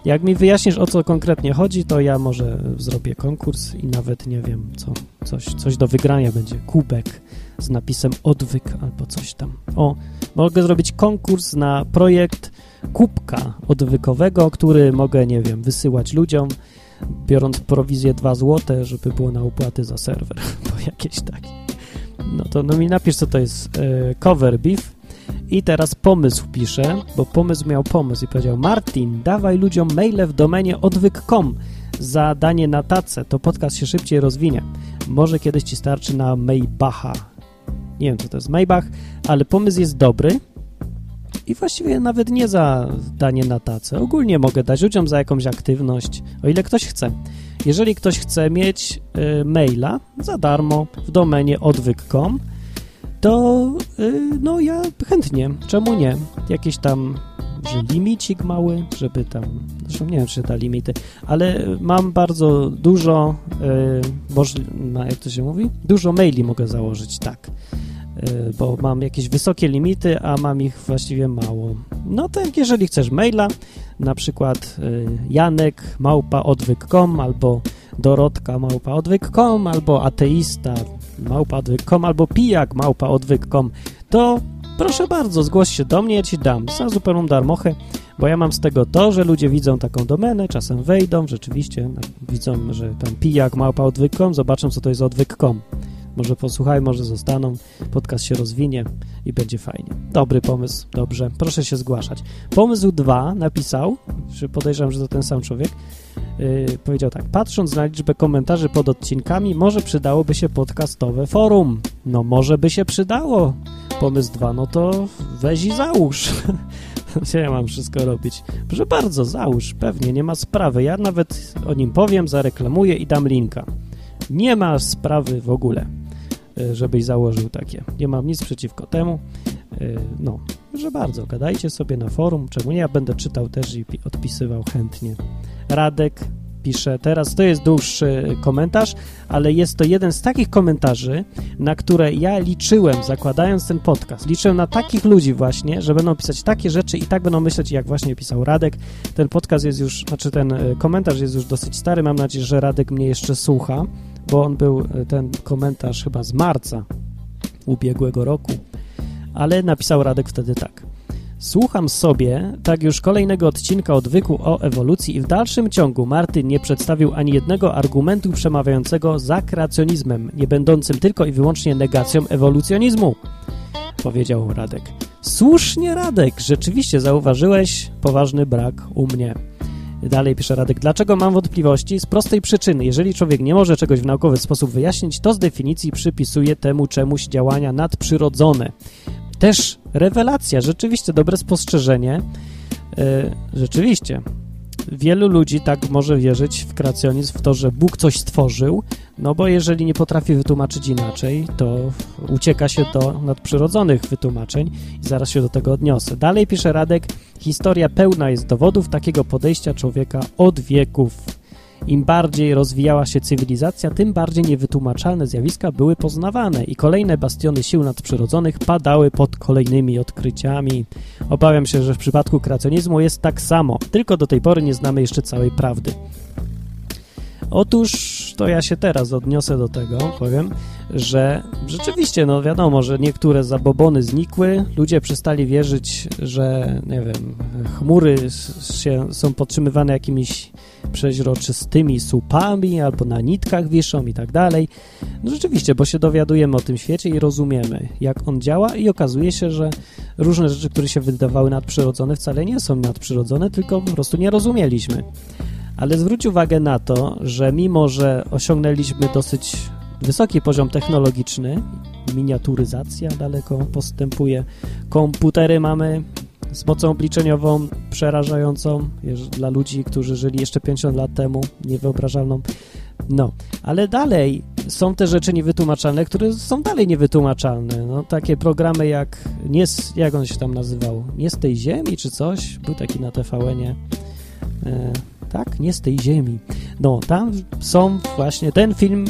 Jak mi wyjaśnisz, o co konkretnie chodzi, to ja może zrobię konkurs i nawet nie wiem, co, coś, coś do wygrania będzie. Kubek z napisem odwyk albo coś tam. O, mogę zrobić konkurs na projekt kubka odwykowego, który mogę, nie wiem, wysyłać ludziom, biorąc prowizję 2 zł, żeby było na opłaty za serwer, bo jakieś takie. No to no mi napisz, co to jest e, cover beef i teraz pomysł pisze, bo pomysł miał pomysł i powiedział Martin, dawaj ludziom maile w domenie odwyk.com za danie na tacę, to podcast się szybciej rozwinie. Może kiedyś ci starczy na Maybacha. Nie wiem, co to jest Maybach, ale pomysł jest dobry i właściwie nawet nie za danie na tacę. Ogólnie mogę dać ludziom za jakąś aktywność, o ile ktoś chce. Jeżeli ktoś chce mieć y, maila za darmo w domenie odwyk.com, to y, no ja chętnie, czemu nie? Jakieś tam, że limicik mały, żeby tam, zresztą nie wiem, czy da limity, ale mam bardzo dużo, y, no, jak to się mówi? Dużo maili mogę założyć, tak, bo mam jakieś wysokie limity, a mam ich właściwie mało. No to jeżeli chcesz maila, na przykład y, janek małpa odwyk.com albo dorotka małpa odwyk.com albo ateista małpa odwyk.com albo pijak małpa odwyk.com to proszę bardzo, zgłoś się do mnie, ja ci dam za zupełną darmochę, bo ja mam z tego to, że ludzie widzą taką domenę, czasem wejdą, rzeczywiście no, widzą, że tam pijak małpa odwyk.com, zobaczą co to jest odwyk.com. Może posłuchaj, może zostaną, podcast się rozwinie i będzie fajnie. Dobry pomysł, dobrze, proszę się zgłaszać. Pomysł 2 napisał, podejrzewam, że to ten sam człowiek, Yy, powiedział tak, patrząc na liczbę komentarzy pod odcinkami, może przydałoby się podcastowe forum. No może by się przydało. Pomysł 2, no to weź i załóż. Ja mam wszystko robić? Proszę bardzo, załóż, pewnie, nie ma sprawy. Ja nawet o nim powiem, zareklamuję i dam linka. Nie ma sprawy w ogóle, żebyś założył takie. Nie mam nic przeciwko temu. Yy, no, proszę bardzo, gadajcie sobie na forum, czemu nie? Ja będę czytał też i pi- odpisywał chętnie. Radek pisze, teraz to jest dłuższy komentarz, ale jest to jeden z takich komentarzy, na które ja liczyłem, zakładając ten podcast. Liczyłem na takich ludzi właśnie, że będą pisać takie rzeczy i tak będą myśleć, jak właśnie pisał Radek. Ten podcast jest już, znaczy ten e, komentarz jest już dosyć stary, mam nadzieję, że Radek mnie jeszcze słucha, bo on był e, ten komentarz chyba z marca ubiegłego roku, ale napisał Radek wtedy tak. Słucham sobie tak już kolejnego odcinka odwyku o ewolucji i w dalszym ciągu Martyn nie przedstawił ani jednego argumentu przemawiającego za kreacjonizmem, nie będącym tylko i wyłącznie negacją ewolucjonizmu, powiedział Radek. Słusznie, Radek, rzeczywiście zauważyłeś poważny brak u mnie. Dalej pisze Radek, dlaczego mam wątpliwości? Z prostej przyczyny, jeżeli człowiek nie może czegoś w naukowy sposób wyjaśnić, to z definicji przypisuje temu czemuś działania nadprzyrodzone. Też rewelacja, rzeczywiście dobre spostrzeżenie. Yy, rzeczywiście, wielu ludzi tak może wierzyć w kreacjonizm, w to, że Bóg coś stworzył, no bo jeżeli nie potrafi wytłumaczyć inaczej, to ucieka się do nadprzyrodzonych wytłumaczeń i zaraz się do tego odniosę. Dalej pisze Radek, historia pełna jest dowodów takiego podejścia człowieka od wieków. Im bardziej rozwijała się cywilizacja, tym bardziej niewytłumaczalne zjawiska były poznawane i kolejne bastiony sił nadprzyrodzonych padały pod kolejnymi odkryciami. Obawiam się, że w przypadku kreacjonizmu jest tak samo, tylko do tej pory nie znamy jeszcze całej prawdy. Otóż to ja się teraz odniosę do tego, powiem, że rzeczywiście, no wiadomo, że niektóre zabobony znikły, ludzie przestali wierzyć, że, nie wiem, chmury się, są podtrzymywane jakimiś przeźroczystymi słupami albo na nitkach wiszą i tak dalej. No rzeczywiście, bo się dowiadujemy o tym świecie i rozumiemy, jak on działa i okazuje się, że różne rzeczy, które się wydawały nadprzyrodzone, wcale nie są nadprzyrodzone, tylko po prostu nie rozumieliśmy. Ale zwróć uwagę na to, że mimo, że osiągnęliśmy dosyć wysoki poziom technologiczny, miniaturyzacja daleko postępuje, komputery mamy z mocą obliczeniową przerażającą dla ludzi, którzy żyli jeszcze 50 lat temu, niewyobrażalną. No, ale dalej są te rzeczy niewytłumaczalne, które są dalej niewytłumaczalne. No, takie programy jak, nie z, jak on się tam nazywał, nie z tej ziemi czy coś, był taki na TVN-ie. E, tak? Nie z tej ziemi. No, tam są właśnie ten film,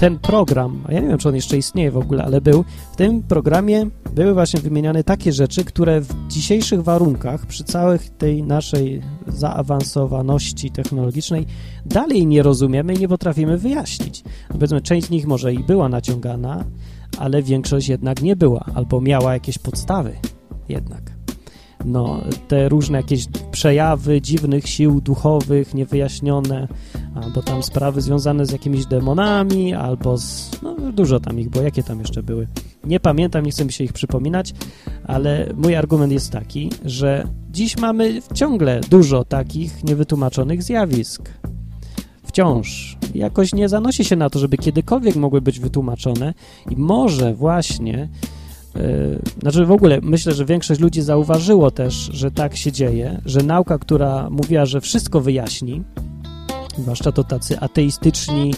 ten program, a ja nie wiem, czy on jeszcze istnieje w ogóle, ale był, w tym programie były właśnie wymieniane takie rzeczy, które w dzisiejszych warunkach, przy całej tej naszej zaawansowaności technologicznej, dalej nie rozumiemy i nie potrafimy wyjaśnić. No, powiedzmy, część z nich może i była naciągana, ale większość jednak nie była, albo miała jakieś podstawy jednak no, te różne jakieś przejawy dziwnych sił duchowych, niewyjaśnione, albo tam sprawy związane z jakimiś demonami, albo z, no, dużo tam ich, bo jakie tam jeszcze były. Nie pamiętam, nie chcę mi się ich przypominać, ale mój argument jest taki, że dziś mamy ciągle dużo takich niewytłumaczonych zjawisk. Wciąż. Jakoś nie zanosi się na to, żeby kiedykolwiek mogły być wytłumaczone i może właśnie E, znaczy w ogóle myślę, że większość ludzi zauważyło też, że tak się dzieje, że nauka, która mówiła, że wszystko wyjaśni, zwłaszcza to tacy ateistyczni,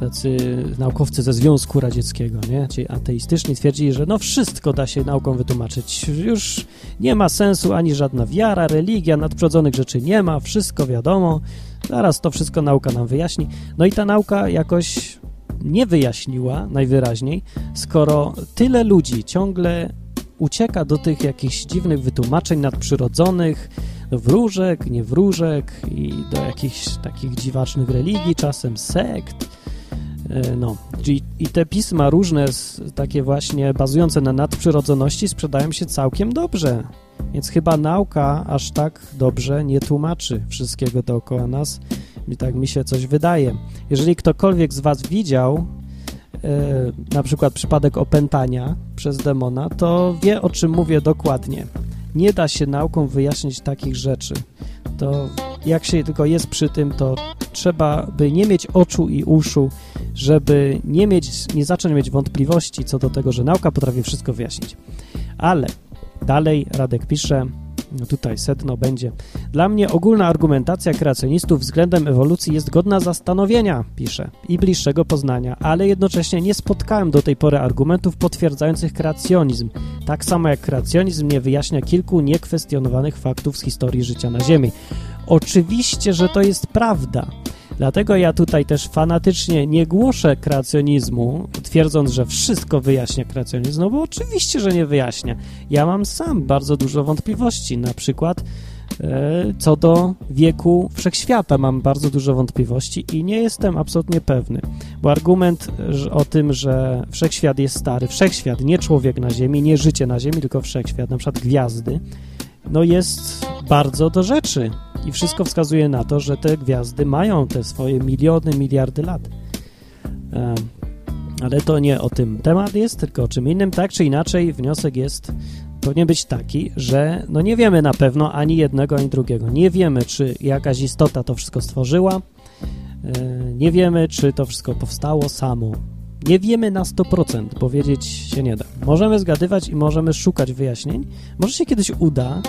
tacy naukowcy ze Związku Radzieckiego, nie? Ci ateistyczni twierdzili, że no wszystko da się nauką wytłumaczyć. Już nie ma sensu ani żadna wiara, religia, nadprzyrodzonych rzeczy nie ma, wszystko wiadomo. Zaraz to wszystko nauka nam wyjaśni. No i ta nauka jakoś nie wyjaśniła najwyraźniej, skoro tyle ludzi ciągle ucieka do tych jakichś dziwnych wytłumaczeń nadprzyrodzonych, wróżek, niewróżek i do jakichś takich dziwacznych religii, czasem sekt. E, no, i, te pisma różne, takie właśnie bazujące na nadprzyrodzoności sprzedają się całkiem dobrze. Więc chyba nauka aż tak dobrze nie tłumaczy wszystkiego dookoła nas, i tak mi się coś wydaje. Jeżeli ktokolwiek z Was widział na przykład przypadek opętania przez demona, to wie o czym mówię dokładnie. Nie da się nauką wyjaśnić takich rzeczy. To jak się tylko jest przy tym, to trzeba by nie mieć oczu i uszu, żeby nie mieć, nie zacząć mieć wątpliwości co do tego, że nauka potrafi wszystko wyjaśnić. Ale dalej Radek pisze, tutaj sedno będzie. Dla mnie ogólna argumentacja kreacjonistów względem ewolucji jest godna zastanowienia, pisze, i bliższego poznania, ale jednocześnie nie spotkałem do tej pory argumentów potwierdzających kreacjonizm, tak samo jak kreacjonizm nie wyjaśnia kilku niekwestionowanych faktów z historii życia na Ziemi. Oczywiście, że to jest prawda. Dlatego ja tutaj też fanatycznie nie głoszę kreacjonizmu, twierdząc, że wszystko wyjaśnia kreacjonizm, no bo oczywiście, że nie wyjaśnia. Ja mam sam bardzo dużo wątpliwości, na przykład E, co do wieku wszechświata mam bardzo dużo wątpliwości i nie jestem absolutnie pewny, bo argument o tym, że wszechświat jest stary, wszechświat, nie człowiek na Ziemi, nie życie na Ziemi, tylko wszechświat, na przykład gwiazdy, no jest bardzo do rzeczy i wszystko wskazuje na to, że te gwiazdy mają te swoje miliony, miliardy lat. E, ale to nie o tym temat jest, tylko o czym innym. Tak czy inaczej, wniosek jest powinien być taki, że no nie wiemy na pewno ani jednego, ani drugiego. Nie wiemy, czy jakaś istota to wszystko stworzyła, e, nie wiemy, czy to wszystko powstało samo. Nie wiemy na 100%, powiedzieć się nie da. Możemy zgadywać i możemy szukać wyjaśnień. Może się kiedyś uda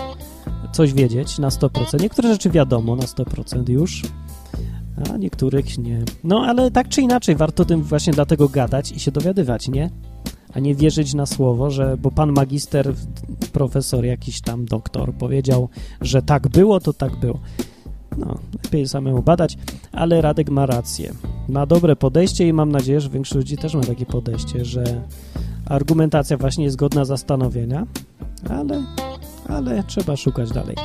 coś wiedzieć na 100%. Niektóre rzeczy wiadomo na 100% już, a niektórych nie. No ale tak czy inaczej, warto tym właśnie dlatego gadać i się dowiadywać, nie? a nie wierzyć na słowo, że bo pan magister, profesor, jakiś tam doktor powiedział, że tak było, to tak było. No, lepiej samemu badać, ale Radek ma rację. Ma dobre podejście i mam nadzieję, że większość ludzi też ma takie podejście, że argumentacja właśnie jest godna zastanowienia, ale, ale trzeba szukać dalej.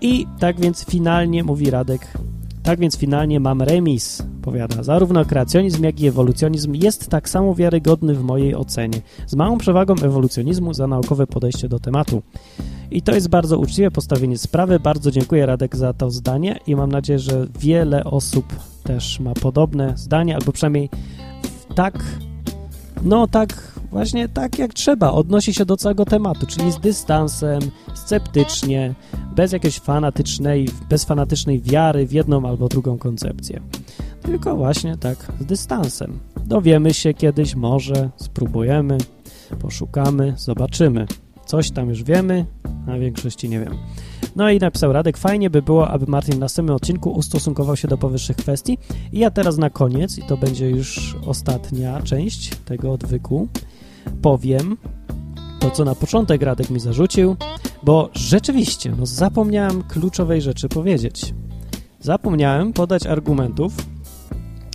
I tak więc finalnie, mówi Radek, tak więc finalnie mam remis, powiada. Zarówno kreacjonizm, jak i ewolucjonizm jest tak samo wiarygodny w mojej ocenie. Z małą przewagą ewolucjonizmu za naukowe podejście do tematu. I to jest bardzo uczciwe postawienie sprawy. Bardzo dziękuję Radek za to zdanie i mam nadzieję, że wiele osób też ma podobne zdanie, albo przynajmniej tak, no tak właśnie tak jak trzeba, odnosi się do całego tematu, czyli z dystansem, sceptycznie, bez jakiejś fanatycznej, bez fanatycznej wiary w jedną albo drugą koncepcję. Tylko właśnie tak z dystansem. Dowiemy się kiedyś, może spróbujemy, poszukamy, zobaczymy. Coś tam już wiemy, a większości nie wiem. No i napisał Radek, fajnie by było, aby Martin w następnym odcinku ustosunkował się do powyższych kwestii. I ja teraz na koniec, i to będzie już ostatnia część tego odwyku, powiem to, co na początek Radek mi zarzucił, bo rzeczywiście, no zapomniałem kluczowej rzeczy powiedzieć. Zapomniałem podać argumentów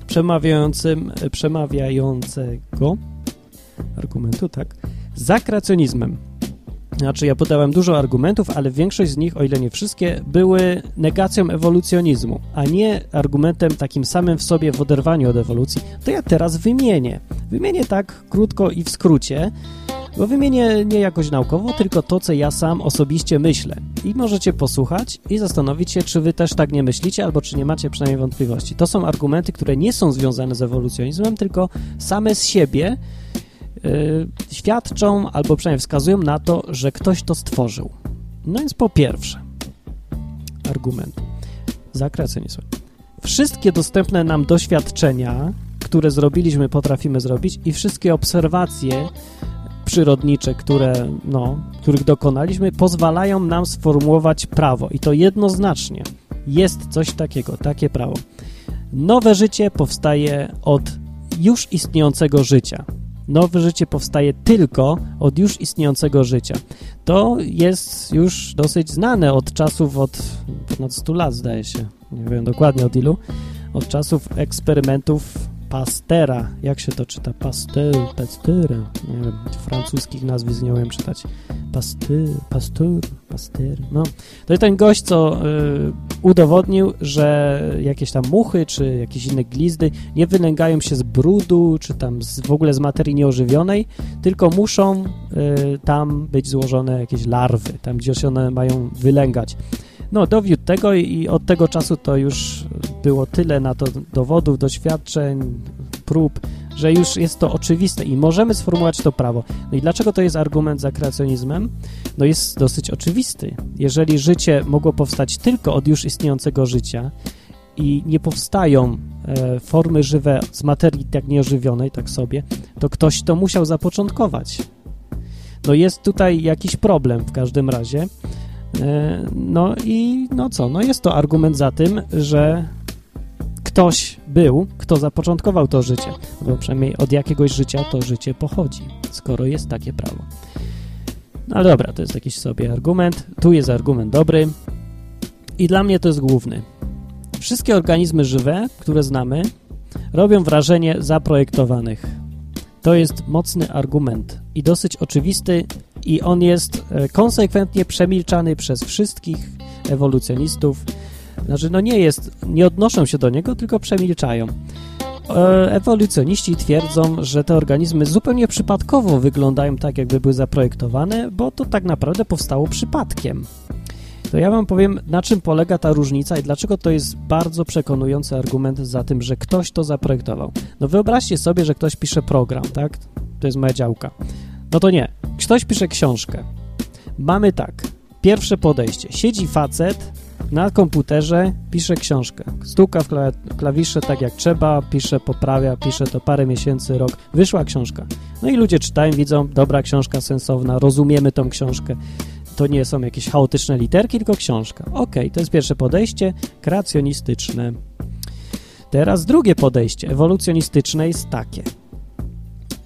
przemawiającym, przemawiającego argumentu, tak, za kreacjonizmem. Znaczy, ja podałem dużo argumentów, ale większość z nich, o ile nie wszystkie, były negacją ewolucjonizmu, a nie argumentem takim samym w sobie w oderwaniu od ewolucji. To ja teraz wymienię. Wymienię tak krótko i w skrócie, bo wymienię nie jakoś naukowo, tylko to, co ja sam osobiście myślę. I możecie posłuchać i zastanowić się, czy wy też tak nie myślicie, albo czy nie macie przynajmniej wątpliwości. To są argumenty, które nie są związane z ewolucjonizmem, tylko same z siebie świadczą albo przynajmniej wskazują na to, że ktoś to stworzył. No więc po pierwsze, argument za kreacjonizmem. Wszystkie dostępne nam doświadczenia, które zrobiliśmy, potrafimy zrobić i wszystkie obserwacje przyrodnicze, które, no, których dokonaliśmy, pozwalają nam sformułować prawo i to jednoznacznie jest coś takiego, takie prawo. Nowe życie powstaje od już istniejącego życia. Nowe życie powstaje tylko od już istniejącego życia. To jest już dosyć znane od czasów, od ponad 100 lat zdaje się, nie wiem dokładnie od ilu, od czasów eksperymentów Pastera. Jak się to czyta? Pasteur, Pasteur. Nie wiem, francuskich nazwisk nie umiem czytać. Pasteur, Pasteur, Pasteur. No, to jest ten gość, co y, udowodnił, że jakieś tam muchy, czy jakieś inne glizdy nie wylęgają się z brudu, czy tam z, w ogóle z materii nieożywionej, tylko muszą y, tam być złożone jakieś larwy, tam gdzie się one mają wylęgać. No, dowiódł tego i od tego czasu to już było tyle na to dowodów, doświadczeń, prób, że już jest to oczywiste i możemy sformułować to prawo. No i dlaczego to jest argument za kreacjonizmem? No jest dosyć oczywisty. Jeżeli życie mogło powstać tylko od już istniejącego życia i nie powstają e, formy żywe z materii tak nieożywionej, tak sobie, to ktoś to musiał zapoczątkować. No jest tutaj jakiś problem w każdym razie. E, no i no co, no jest to argument za tym, że ktoś był, kto zapoczątkował to życie, bo przynajmniej od jakiegoś życia to życie pochodzi, skoro jest takie prawo. No ale dobra, to jest jakiś sobie argument. Tu jest argument dobry i dla mnie to jest główny. Wszystkie organizmy żywe, które znamy, robią wrażenie zaprojektowanych. To jest mocny argument i dosyć oczywisty, i on jest e, konsekwentnie przemilczany przez wszystkich ewolucjonistów. Znaczy, no nie jest, nie odnoszą się do niego, tylko przemilczają. E, ewolucjoniści twierdzą, że te organizmy zupełnie przypadkowo wyglądają tak, jakby były zaprojektowane, bo to tak naprawdę powstało przypadkiem. To ja wam powiem, na czym polega ta różnica i dlaczego to jest bardzo przekonujący argument za tym, że ktoś to zaprojektował. No wyobraźcie sobie, że ktoś pisze program, tak? To jest moja działka. No to nie. Ktoś pisze książkę. Mamy tak. Pierwsze podejście. Siedzi facet na komputerze, pisze książkę. Stuka w klawisze tak jak trzeba, pisze, poprawia, pisze to parę miesięcy, rok. Wyszła książka. No i ludzie czytają, widzą, dobra książka, sensowna, rozumiemy tą książkę to nie są jakieś chaotyczne literki, tylko książka. Ok, to jest pierwsze podejście kreacjonistyczne. Teraz drugie podejście ewolucjonistyczne jest takie.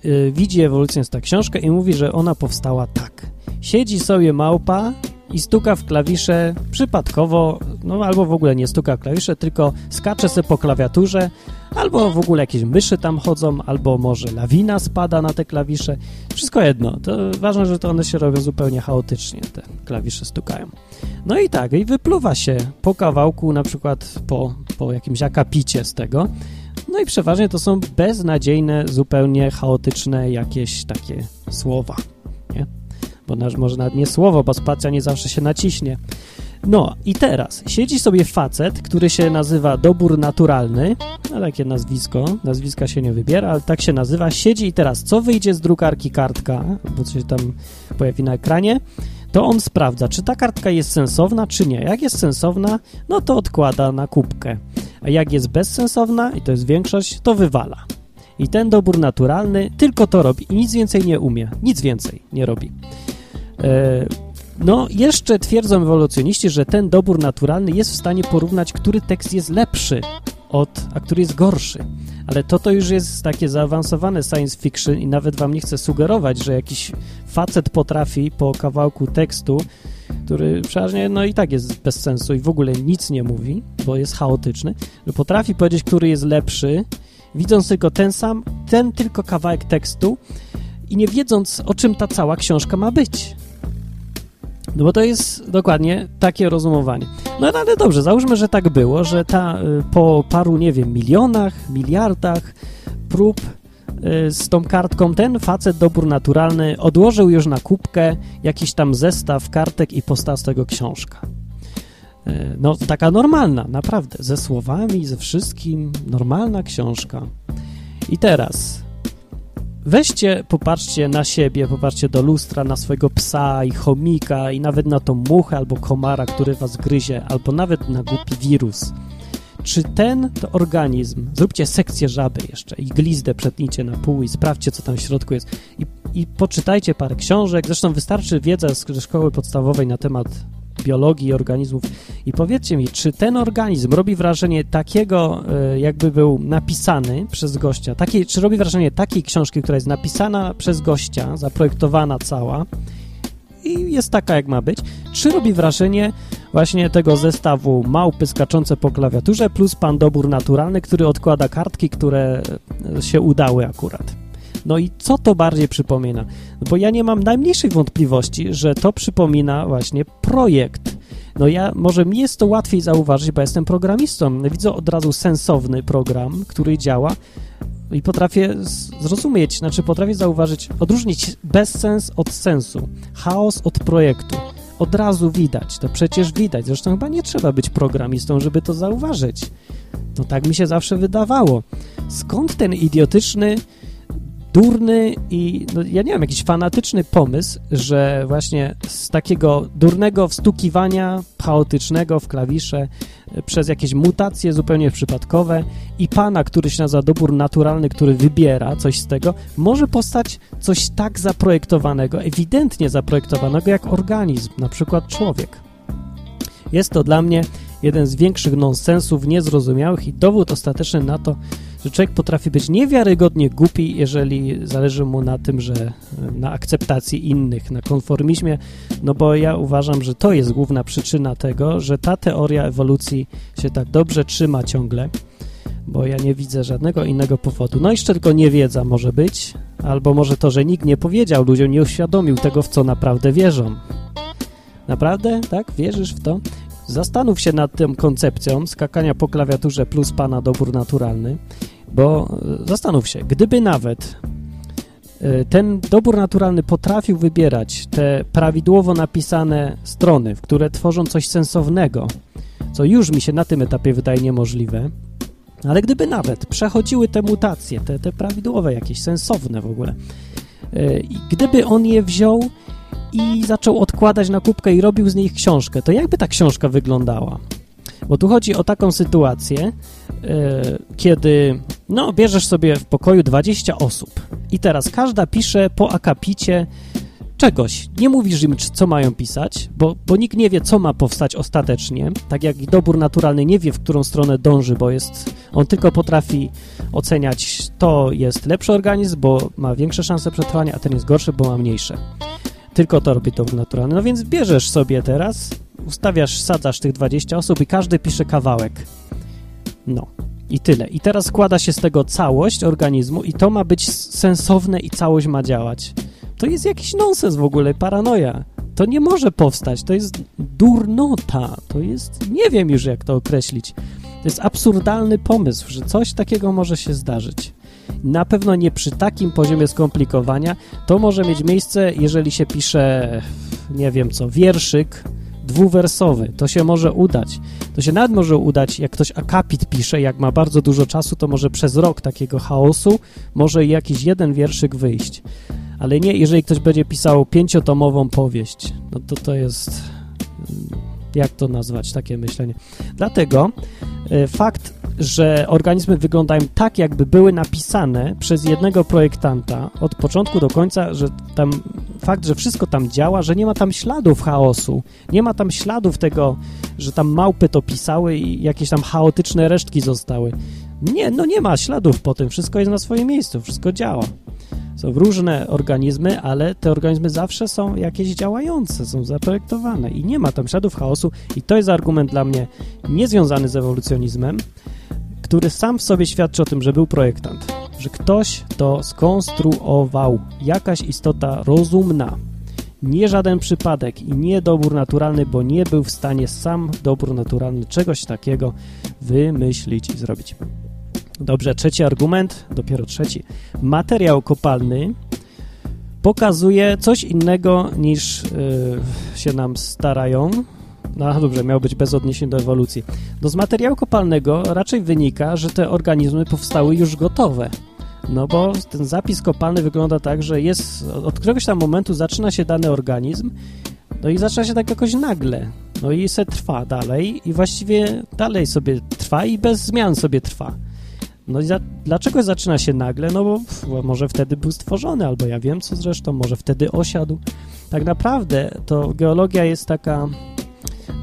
Yy, widzi ewolucjonista książkę i mówi, że ona powstała tak. Siedzi sobie małpa i stuka w klawisze przypadkowo, no albo w ogóle nie stuka w klawisze, tylko skacze sobie po klawiaturze, albo w ogóle jakieś myszy tam chodzą, albo może lawina spada na te klawisze. Wszystko jedno. To ważne, że to one się robią zupełnie chaotycznie, te klawisze stukają. No i tak, i wypluwa się po kawałku, na przykład po, po jakimś akapicie z tego. No i przeważnie to są beznadziejne, zupełnie chaotyczne jakieś takie słowa? Bo może nawet nie słowo, bo spacja nie zawsze się naciśnie. No i teraz siedzi sobie facet, który się nazywa Dobór Naturalny, no takie nazwisko, nazwiska się nie wybiera, ale tak się nazywa, siedzi i teraz co wyjdzie z drukarki kartka, bo coś tam pojawi na ekranie, to on sprawdza, czy ta kartka jest sensowna, czy nie. Jak jest sensowna, no to odkłada na kubkę, a jak jest bezsensowna, i to jest większość, to wywala. I ten dobór naturalny tylko to robi i nic więcej nie umie, nic więcej nie robi. E, no, jeszcze twierdzą ewolucjoniści, że ten dobór naturalny jest w stanie porównać, który tekst jest lepszy od, a który jest gorszy. Ale to to już jest takie zaawansowane science fiction i nawet wam nie chcę sugerować, że jakiś facet potrafi po kawałku tekstu, który przeważnie no i tak jest bez sensu i w ogóle nic nie mówi, bo jest chaotyczny, że potrafi powiedzieć, który jest lepszy, widząc tylko ten sam, ten tylko kawałek tekstu i nie wiedząc, o czym ta cała książka ma być. No bo to jest dokładnie takie rozumowanie. No ale dobrze, załóżmy, że tak było, że ta y, po paru, nie wiem, milionach, miliardach prób y, z tą kartką ten facet dobór naturalny odłożył już na kubkę jakiś tam zestaw kartek i postał z tego książka. Y, no taka normalna, naprawdę, ze słowami, ze wszystkim, normalna książka. I teraz Weźcie, popatrzcie na siebie, popatrzcie do lustra, na swojego psa i chomika i nawet na tą muchę albo komara, który was gryzie, albo nawet na głupi wirus. Czy ten to organizm, zróbcie sekcję żaby jeszcze i glizdę przetnijcie na pół i sprawdźcie, co tam w środku jest. I, i poczytajcie parę książek, zresztą wystarczy wiedza z szkoły podstawowej na temat biologii organizmów. I powiedzcie mi, czy ten organizm robi wrażenie takiego, e, jakby był napisany przez gościa, czy robi wrażenie takiej książki, która jest napisana przez gościa, zaprojektowana cała i jest taka, jak ma być, czy robi wrażenie właśnie tego zestawu małpy skaczące po klawiaturze plus pan dobór naturalny, który odkłada kartki, które się udały akurat. No i co to bardziej przypomina? No bo ja nie mam najmniejszych wątpliwości, że to przypomina właśnie projekt. No ja, może mi jest to łatwiej zauważyć, bo jestem programistą. Widzę od razu sensowny program, który działa i potrafię zrozumieć, znaczy potrafię zauważyć, odróżnić bezsens od sensu, chaos od projektu. Od razu widać, to przecież widać. Zresztą chyba nie trzeba być programistą, żeby to zauważyć. No tak mi się zawsze wydawało. Skąd ten idiotyczny durny i no, ja nie wiem, jakiś fanatyczny pomysł, że właśnie z takiego durnego wstukiwania chaotycznego w klawisze e, przez jakieś mutacje zupełnie przypadkowe i pana, który się nazywa dobór naturalny, który wybiera coś z tego, może postać coś tak zaprojektowanego, ewidentnie zaprojektowanego jak organizm, na przykład człowiek. Jest to dla mnie jeden z większych nonsensów niezrozumiałych i dowód ostateczny na to, że człowiek potrafi być niewiarygodnie głupi, jeżeli zależy mu na tym, że na akceptacji innych, na konformizmie, no bo ja uważam, że to jest główna przyczyna tego, że ta teoria ewolucji się tak dobrze trzyma ciągle, bo ja nie widzę żadnego innego powodu. No jeszcze tylko niewiedza może być, Albo może to, że nikt nie powiedział ludziom, nie uświadomił tego, w co naprawdę wierzą. Naprawdę? Tak? Wierzysz w to? Zastanów się nad tą koncepcją skakania po klawiaturze plus pana dobór naturalny, bo e, zastanów się, gdyby nawet e, ten dobór naturalny potrafił wybierać te prawidłowo napisane strony, w które tworzą coś sensownego, co już mi się na tym etapie wydaje niemożliwe, ale gdyby nawet przechodziły te mutacje, te, te prawidłowe, jakieś sensowne w ogóle, e, i gdyby on je wziął i zaczął odkładać na kubkę i robił z nich książkę, to jakby ta książka wyglądała? Bo tu chodzi o taką sytuację, kiedy no, bierzesz sobie w pokoju 20 osób i teraz każda pisze po akapicie czegoś. Nie mówisz im, co mają pisać, bo, bo nikt nie wie, co ma powstać ostatecznie. Tak jak dobór naturalny nie wie, w którą stronę dąży, bo jest, on tylko potrafi oceniać, to jest lepszy organizm, bo ma większe szanse przetrwania, a ten jest gorszy, bo ma mniejsze. Tylko to robi dobór naturalny. No więc bierzesz sobie teraz, ustawiasz, sadzasz tych 20 osób i każdy pisze kawałek. No. I tyle. I teraz składa się z tego całość organizmu i to ma być sensowne i całość ma działać. To jest jakiś nonsens w ogóle, paranoja. To nie może powstać, to jest durnota, to jest, nie wiem już jak to określić. To jest absurdalny pomysł, że coś takiego może się zdarzyć. Na pewno nie przy takim poziomie skomplikowania. To może mieć miejsce, jeżeli się pisze, nie wiem co, wierszyk dwuwersowy. To się może udać. To się nawet może udać, jak ktoś akapit pisze, jak ma bardzo dużo czasu, to może przez rok takiego chaosu może jakiś jeden wierszyk wyjść. Ale nie, jeżeli ktoś będzie pisał pięciotomową powieść, no to to jest jak to nazwać, takie myślenie. Dlatego e, fakt, że organizmy wyglądają tak, jakby były napisane przez jednego projektanta od początku do końca, że tam fakt, że wszystko tam działa, że nie ma tam śladów chaosu, nie ma tam śladów tego, że tam małpy to pisały i jakieś tam chaotyczne resztki zostały. Nie, no nie ma śladów po tym, wszystko jest na swoim miejscu, wszystko działa. Są różne organizmy, ale te organizmy zawsze są jakieś działające, są zaprojektowane i nie ma tam śladów chaosu i to jest argument dla mnie niezwiązany z ewolucjonizmem, który sam w sobie świadczy o tym, że był projektant, że ktoś to skonstruował, jakaś istota rozumna, nie żaden przypadek i nie dobór naturalny, bo nie był w stanie sam dobór naturalny czegoś takiego wymyślić i zrobić. Dobrze, trzeci argument, dopiero trzeci. Materiał kopalny pokazuje coś innego niż yy, się nam starają. No dobrze, miał być bez odniesień do ewolucji. No z materiału kopalnego raczej wynika, że te organizmy powstały już gotowe. No bo ten zapis kopalny wygląda tak, że jest od któregoś tam momentu zaczyna się dany organizm, no i zaczyna się tak jakoś nagle. No i se trwa dalej i właściwie dalej sobie trwa i bez zmian sobie trwa. No i za, dlaczego zaczyna się nagle? No bo, bo może wtedy był stworzony, albo ja wiem co zresztą, może wtedy osiadł. Tak naprawdę to geologia jest taka,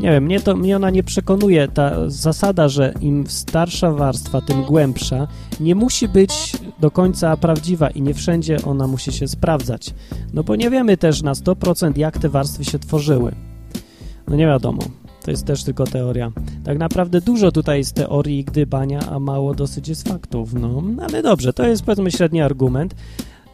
nie wiem, mnie, to, mnie ona nie przekonuje. Ta zasada, że im starsza warstwa, tym głębsza, nie musi być do końca prawdziwa i nie wszędzie ona musi się sprawdzać. No bo nie wiemy też na 100% jak te warstwy się tworzyły. No nie wiadomo. To jest też tylko teoria. Tak naprawdę dużo tutaj jest teorii gdybania, a mało dosyć jest faktów. No, ale dobrze, to jest powiedzmy średni argument.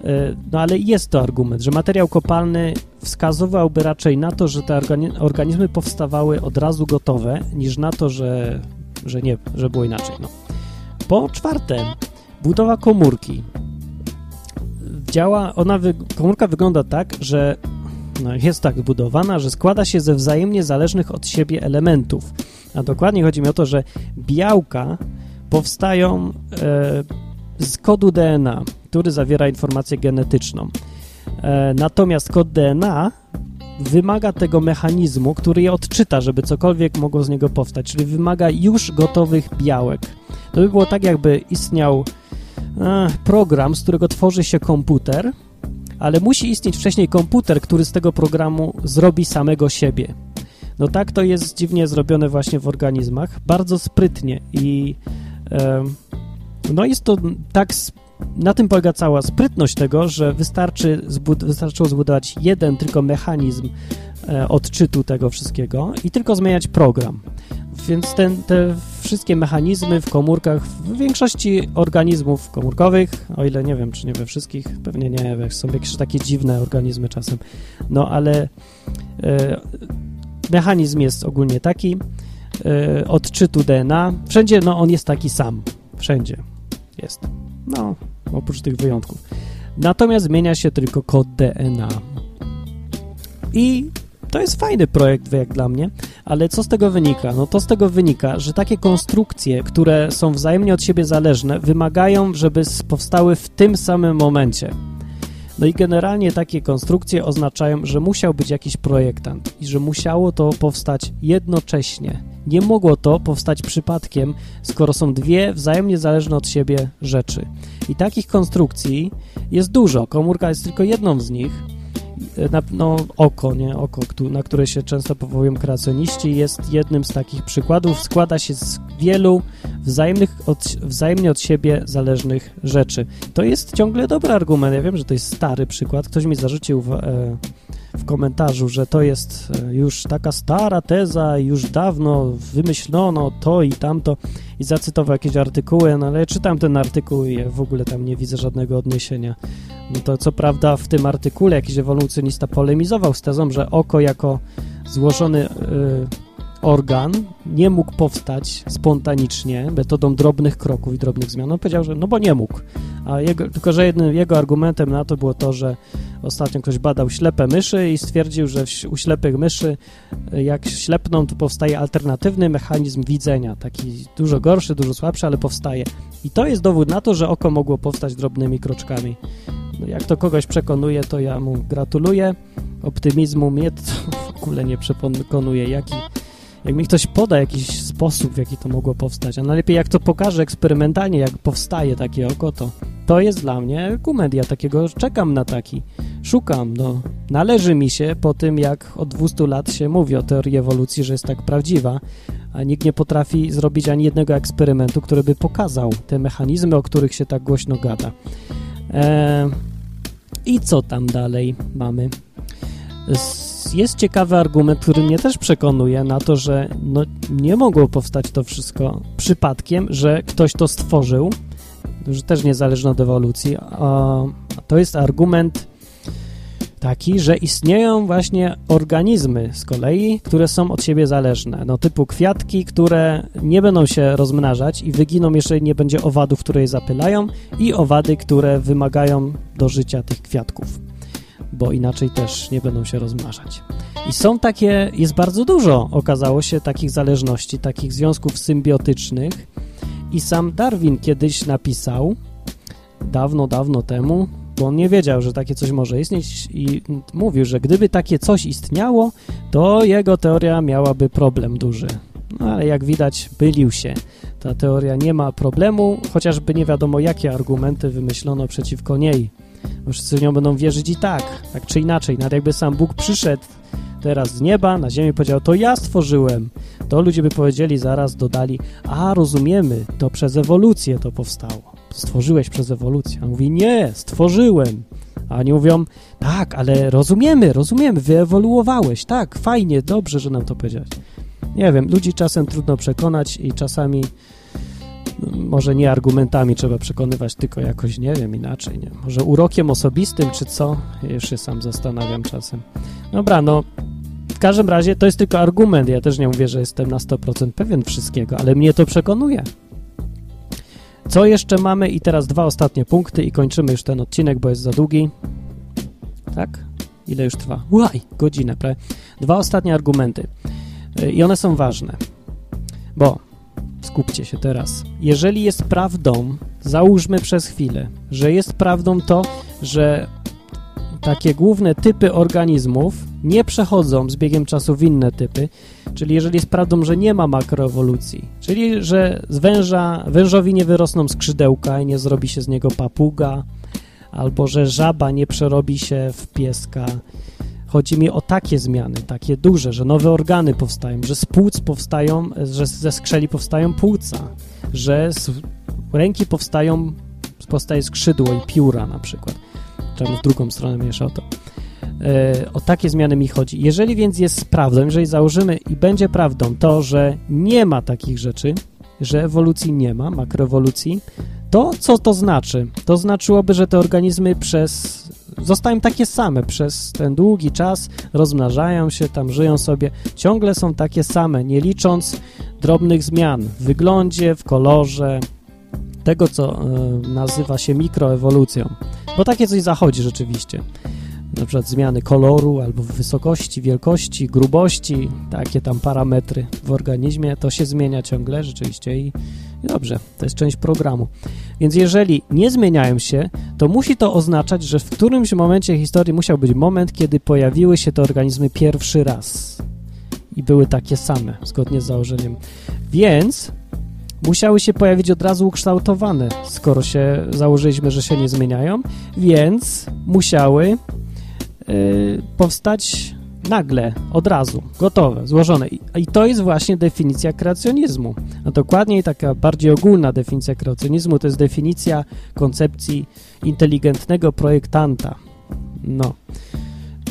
E, no ale jest to argument, że materiał kopalny wskazywałby raczej na to, że te organizmy powstawały od razu gotowe, niż na to, że, że nie, że było inaczej. No. Po czwarte, budowa komórki. Działa, ona, komórka wygląda tak, że no, jest tak zbudowana, że składa się ze wzajemnie zależnych od siebie elementów. A dokładnie chodzi mi o to, że białka powstają e, z kodu DNA, który zawiera informację genetyczną. E, natomiast kod DNA wymaga tego mechanizmu, który je odczyta, żeby cokolwiek mogło z niego powstać, czyli wymaga już gotowych białek. To by było tak, jakby istniał e, program, z którego tworzy się komputer, ale musi istnieć wcześniej komputer, który z tego programu zrobi samego siebie. No tak to jest dziwnie zrobione właśnie w organizmach, bardzo sprytnie i e, no jest to tak, na tym polega cała sprytność tego, że wystarczy zbud wystarczyło zbudować jeden tylko mechanizm e, odczytu tego wszystkiego i tylko zmieniać program. Więc ten, te wszystkie mechanizmy w komórkach, w większości organizmów komórkowych, o ile nie wiem, czy nie we wszystkich, pewnie nie, są jakieś takie dziwne organizmy czasem, no ale e, mechanizm jest ogólnie taki, e, odczytu DNA, wszędzie no on jest taki sam, wszędzie jest, no oprócz tych wyjątków. Natomiast zmienia się tylko kod DNA. I to jest fajny projekt, jak dla mnie, ale co z tego wynika? No to z tego wynika, że takie konstrukcje, które są wzajemnie od siebie zależne, wymagają, żeby powstały w tym samym momencie. No i generalnie takie konstrukcje oznaczają, że musiał być jakiś projektant i że musiało to powstać jednocześnie. Nie mogło to powstać przypadkiem, skoro są dwie wzajemnie zależne od siebie rzeczy. I takich konstrukcji jest dużo. Komórka jest tylko jedną z nich na, no, oko, nie? Oko, na które się często powołują kreacjoniści, jest jednym z takich przykładów. Składa się z wielu wzajemnych od, wzajemnie od siebie zależnych rzeczy. To jest ciągle dobry argument. Ja wiem, że to jest stary przykład. Ktoś mi zarzucił e, w komentarzu, że to jest e, już taka stara teza, już dawno wymyślono to i tamto i zacytował jakieś artykuły, no ale ja czytam ten artykuł i w ogóle tam nie widzę żadnego odniesienia. No to co prawda w tym artykule jakiś ewolucjonista polemizował z tezą, że oko jako złożony y, organ nie mógł powstać spontanicznie metodą drobnych kroków i drobnych zmian. On powiedział, że no bo nie mógł. A jego, tylko, że jednym jego argumentem na to było to, że ostatnio ktoś badał ślepe myszy i stwierdził, że u ślepych myszy jak ślepną, to powstaje alternatywny mechanizm widzenia, taki dużo gorszy, dużo słabszy, ale powstaje. I to jest dowód na to, że oko mogło powstać drobnymi kroczkami. No jak to kogoś przekonuje, to ja mu gratuluję. Optymizmu mnie to w ogóle nie przekonuje. Jaki jak mi ktoś poda jakiś sposób, w jaki to mogło powstać, a najlepiej jak to pokaże eksperymentalnie, jak powstaje takie oko, to to jest dla mnie kumedia takiego, czekam na taki, szukam, no, należy mi się po tym, jak od 200 lat się mówi o teorii ewolucji, że jest tak prawdziwa, a nikt nie potrafi zrobić ani jednego eksperymentu, który by pokazał te mechanizmy, o których się tak głośno gada. Eee, I co tam dalej mamy? Jest ciekawy argument, który mnie też przekonuje na to, że no, nie mogło powstać to wszystko przypadkiem, że ktoś to stworzył, że też niezależnie od ewolucji. A to jest argument taki, że istnieją właśnie organizmy z kolei, które są od siebie zależne, no typu kwiatki, które nie będą się rozmnażać i wyginą, jeżeli nie będzie owadów, które je zapylają i owady, które wymagają do życia tych kwiatków bo inaczej też nie będą się rozmnażać. I są takie, jest bardzo dużo, okazało się, takich zależności, takich związków symbiotycznych. I sam Darwin kiedyś napisał, dawno, dawno temu, bo on nie wiedział, że takie coś może istnieć i mówił, że gdyby takie coś istniało, to jego teoria miałaby problem duży. No ale jak widać, bylił się. Ta teoria nie ma problemu, chociażby nie wiadomo, jakie argumenty wymyślono przeciwko niej. Wszyscy w nią będą wierzyć i tak, tak czy inaczej. Nawet jakby sam Bóg przyszedł teraz z nieba na ziemię i powiedział, to ja stworzyłem, to ludzie by powiedzieli zaraz, dodali, a rozumiemy, to przez ewolucję to powstało. Stworzyłeś przez ewolucję. A mówi, nie, stworzyłem. A oni mówią, tak, ale rozumiemy, rozumiemy, wyewoluowałeś, tak, fajnie, dobrze, że nam to powiedziałeś. Nie wiem, ludzi czasem trudno przekonać i czasami może nie argumentami trzeba przekonywać, tylko jakoś, nie wiem, inaczej, nie? Może urokiem osobistym, czy co? Już się sam zastanawiam czasem. Dobra, no, w każdym razie to jest tylko argument. Ja też nie mówię, że jestem na 100% pewien wszystkiego, ale mnie to przekonuje. Co jeszcze mamy? I teraz dwa ostatnie punkty i kończymy już ten odcinek, bo jest za długi. Tak? Ile już trwa? Łaj, godzinę prawie. Dwa ostatnie argumenty. I one są ważne. Bo skupcie się teraz. Jeżeli jest prawdą, załóżmy przez chwilę, że jest prawdą to, że takie główne typy organizmów nie przechodzą z biegiem czasu w inne typy, czyli jeżeli jest prawdą, że nie ma makroewolucji, czyli że z węża, wężowi nie wyrosną skrzydełka i nie zrobi się z niego papuga, albo że żaba nie przerobi się w pieska, Chodzi mi o takie zmiany, takie duże, że nowe organy powstają, że z płuc powstają, że ze skrzeli powstają płuca, że z ręki powstają, powstaje skrzydło i pióra na przykład. Trzeba w drugą stronę mieszał to. E, o takie zmiany mi chodzi. Jeżeli więc jest prawdą, jeżeli założymy i będzie prawdą to, że nie ma takich rzeczy, że ewolucji nie ma, makroewolucji, to co to znaczy? To znaczyłoby, że te organizmy przez zostają takie same przez ten długi czas, rozmnażają się, tam żyją sobie, ciągle są takie same, nie licząc drobnych zmian w wyglądzie, w kolorze, tego, co y, nazywa się mikroewolucją. Bo takie coś zachodzi rzeczywiście. Na przykład zmiany koloru albo wysokości, wielkości, grubości, takie tam parametry w organizmie, to się zmienia ciągle rzeczywiście i, dobrze, to jest część programu. Więc jeżeli nie zmieniają się, to musi to oznaczać, że w którymś momencie historii musiał być moment, kiedy pojawiły się te organizmy pierwszy raz i były takie same, zgodnie z założeniem. Więc musiały się pojawić od razu ukształtowane, skoro się założyliśmy, że się nie zmieniają, więc musiały yy, powstać nagle, od razu, gotowe, złożone. I, I, to jest właśnie definicja kreacjonizmu. A dokładniej taka bardziej ogólna definicja kreacjonizmu to jest definicja koncepcji inteligentnego projektanta. No,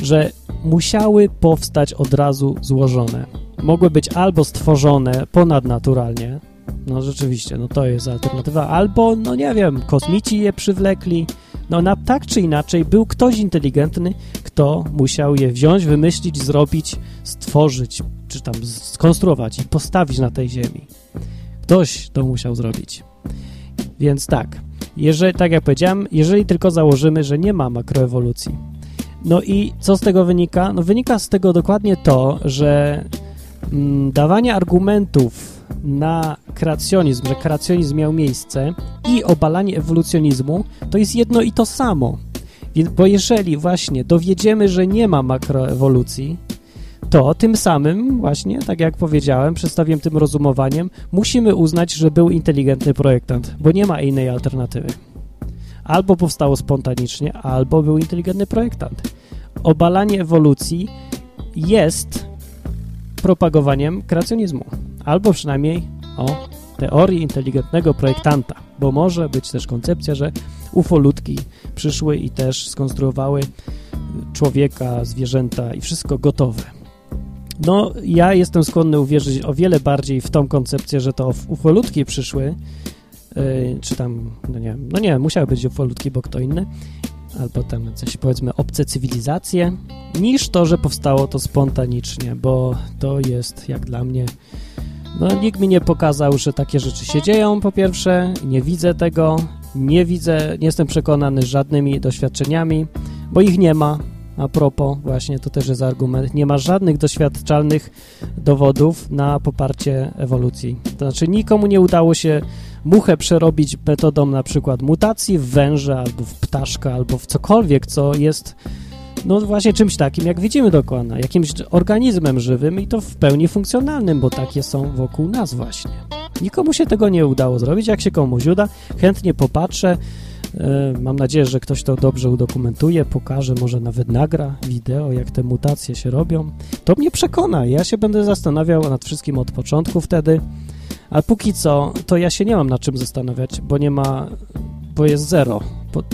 że musiały powstać od razu złożone. Mogły być albo stworzone ponadnaturalnie, no rzeczywiście, no to jest alternatywa. Albo, no nie wiem, kosmici je przywlekli. No na, tak czy inaczej był ktoś inteligentny, kto musiał je wziąć, wymyślić, zrobić, stworzyć, czy tam skonstruować i postawić na tej ziemi. Ktoś to musiał zrobić. Więc tak, jeżeli, tak jak powiedziałem, jeżeli tylko założymy, że nie ma makroewolucji. No i co z tego wynika? No wynika z tego dokładnie to, że mm, dawanie argumentów na kreacjonizm, że kreacjonizm miał miejsce i obalanie ewolucjonizmu, to jest jedno i to samo. Bo jeżeli właśnie dowiedziemy, że nie ma makroewolucji, to tym samym właśnie, tak jak powiedziałem, przedstawiłem tym rozumowaniem, musimy uznać, że był inteligentny projektant, bo nie ma innej alternatywy. Albo powstało spontanicznie, albo był inteligentny projektant. Obalanie ewolucji jest propagowaniem kreacjonizmu, albo przynajmniej o teorii inteligentnego projektanta, bo może być też koncepcja, że ufolutki przyszły i też skonstruowały człowieka, zwierzęta i wszystko gotowe. No, ja jestem skłonny uwierzyć o wiele bardziej w tą koncepcję, że to ufolutki przyszły, yy, czy tam, no nie no nie, musiały być ufolutki, bo kto inny, albo tam coś powiedzmy obce cywilizacje, niż to, że powstało to spontanicznie, bo to jest jak dla mnie no nikt mi nie pokazał, że takie rzeczy się dzieją, po pierwsze, nie widzę tego, nie widzę, nie jestem przekonany żadnymi doświadczeniami, bo ich nie ma. A propos, właśnie to też jest argument, nie ma żadnych doświadczalnych dowodów na poparcie ewolucji. To znaczy nikomu nie udało się muchę przerobić metodą na przykład mutacji w węża, albo w ptaszka, albo w cokolwiek, co jest no właśnie czymś takim, jak widzimy dokładnie, jakimś organizmem żywym i to w pełni funkcjonalnym, bo takie są wokół nas właśnie. Nikomu się tego nie udało zrobić, jak się komuś uda, chętnie popatrzę, e, Mam nadzieję, że ktoś to dobrze udokumentuje, pokaże, może nawet nagra wideo, jak te mutacje się robią. To mnie przekona. Ja się będę zastanawiał nad wszystkim od początku wtedy, ale póki co, to ja się nie mam nad czym zastanawiać, bo nie ma, bo jest zero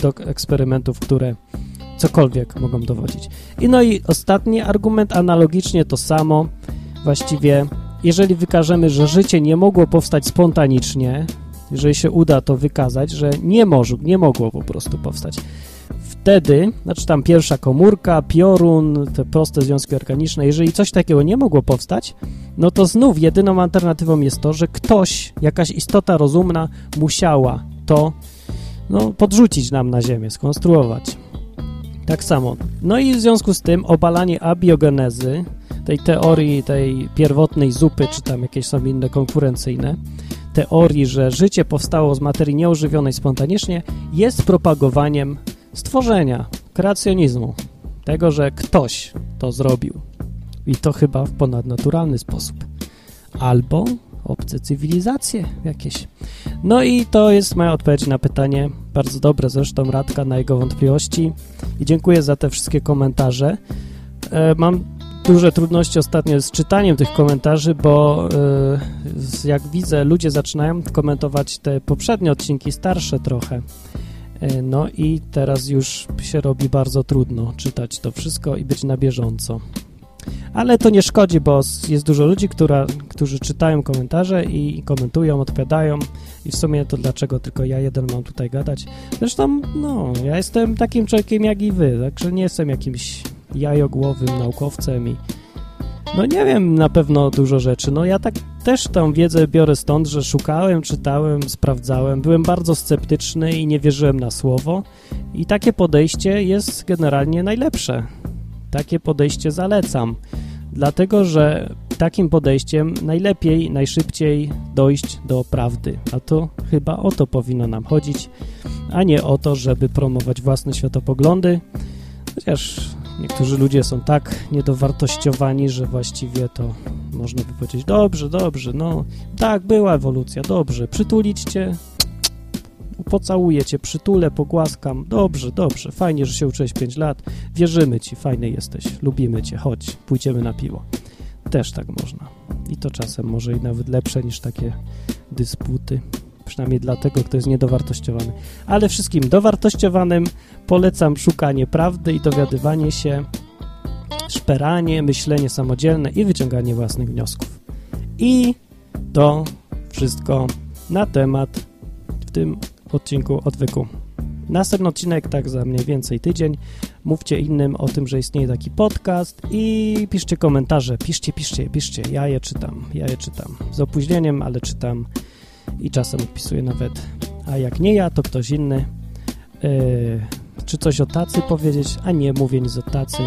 do eksperymentów, które cokolwiek mogą dowodzić. I no i ostatni argument, analogicznie to samo, właściwie jeżeli wykażemy, że życie nie mogło powstać spontanicznie, jeżeli się uda to wykazać, że nie, może, nie mogło po prostu powstać, wtedy, znaczy tam pierwsza komórka, piorun, te proste związki organiczne, jeżeli coś takiego nie mogło powstać, no to znów jedyną alternatywą jest to, że ktoś, jakaś istota rozumna musiała to no, podrzucić nam na ziemię, skonstruować. Tak samo. No i w związku z tym obalanie abiogenezy, tej teorii, tej pierwotnej zupy, czy tam jakieś są inne konkurencyjne, teorii, że życie powstało z materii nieożywionej spontanicznie, jest propagowaniem stworzenia, kreacjonizmu. Tego, że ktoś to zrobił. I to chyba w ponadnaturalny sposób. Albo obce cywilizacje jakieś. No i to jest moja odpowiedź na pytanie, bardzo dobre zresztą Radka na jego wątpliwości i dziękuję za te wszystkie komentarze. E, mam duże trudności ostatnio z czytaniem tych komentarzy, bo e, jak widzę, ludzie zaczynają komentować te poprzednie odcinki, starsze trochę. E, no i teraz już się robi bardzo trudno czytać to wszystko i być na bieżąco. Ale to nie szkodzi, bo jest dużo ludzi, która, którzy czytają komentarze i, komentują, odpowiadają i w sumie to dlaczego tylko ja jeden mam tutaj gadać. Zresztą, no, ja jestem takim człowiekiem jak i wy, także nie jestem jakimś jajogłowym naukowcem i no nie wiem na pewno dużo rzeczy. No ja tak też tą wiedzę biorę stąd, że szukałem, czytałem, sprawdzałem. Byłem bardzo sceptyczny i nie wierzyłem na słowo. I takie podejście jest generalnie najlepsze. Takie podejście zalecam. Dlatego, że takim podejściem najlepiej, najszybciej dojść do prawdy. A to chyba o to powinno nam chodzić, a nie o to, żeby promować własne światopoglądy. Chociaż Niektórzy ludzie są tak niedowartościowani, że właściwie to można by powiedzieć, dobrze, dobrze, no tak, była ewolucja, dobrze, przytulić cię, pocałuję cię, przytulę, pogłaskam, dobrze, dobrze, fajnie, że się uczyłeś 5 lat, wierzymy ci, fajny jesteś, lubimy cię, chodź, pójdziemy na piwo. Też tak można. I to czasem może i nawet lepsze niż takie dysputy przynajmniej dla tego, kto jest niedowartościowany. Ale wszystkim dowartościowanym polecam szukanie prawdy i dowiadywanie się, szperanie, myślenie samodzielne i wyciąganie własnych wniosków. I to wszystko na temat w tym odcinku odwyku. Następny odcinek, tak za mniej więcej tydzień. Mówcie innym o tym, że istnieje taki podcast i piszcie komentarze. Piszcie, piszcie, piszcie. Ja je czytam, ja je czytam. Z opóźnieniem, ale czytam i czasem odpisuję nawet. A jak nie ja, to ktoś inny. Yy, czy coś o tacy powiedzieć? A nie, mówię nic o tacy.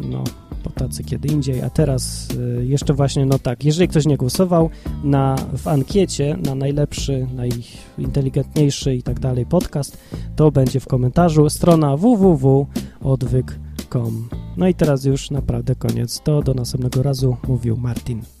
No, po tacy kiedy indziej. A teraz yy, jeszcze właśnie, no tak, jeżeli ktoś nie głosował na, w ankiecie na najlepszy, najinteligentniejszy i tak dalej podcast, to będzie w komentarzu strona www.odwyk.com. No i teraz już naprawdę koniec. To do następnego razu mówił Martin.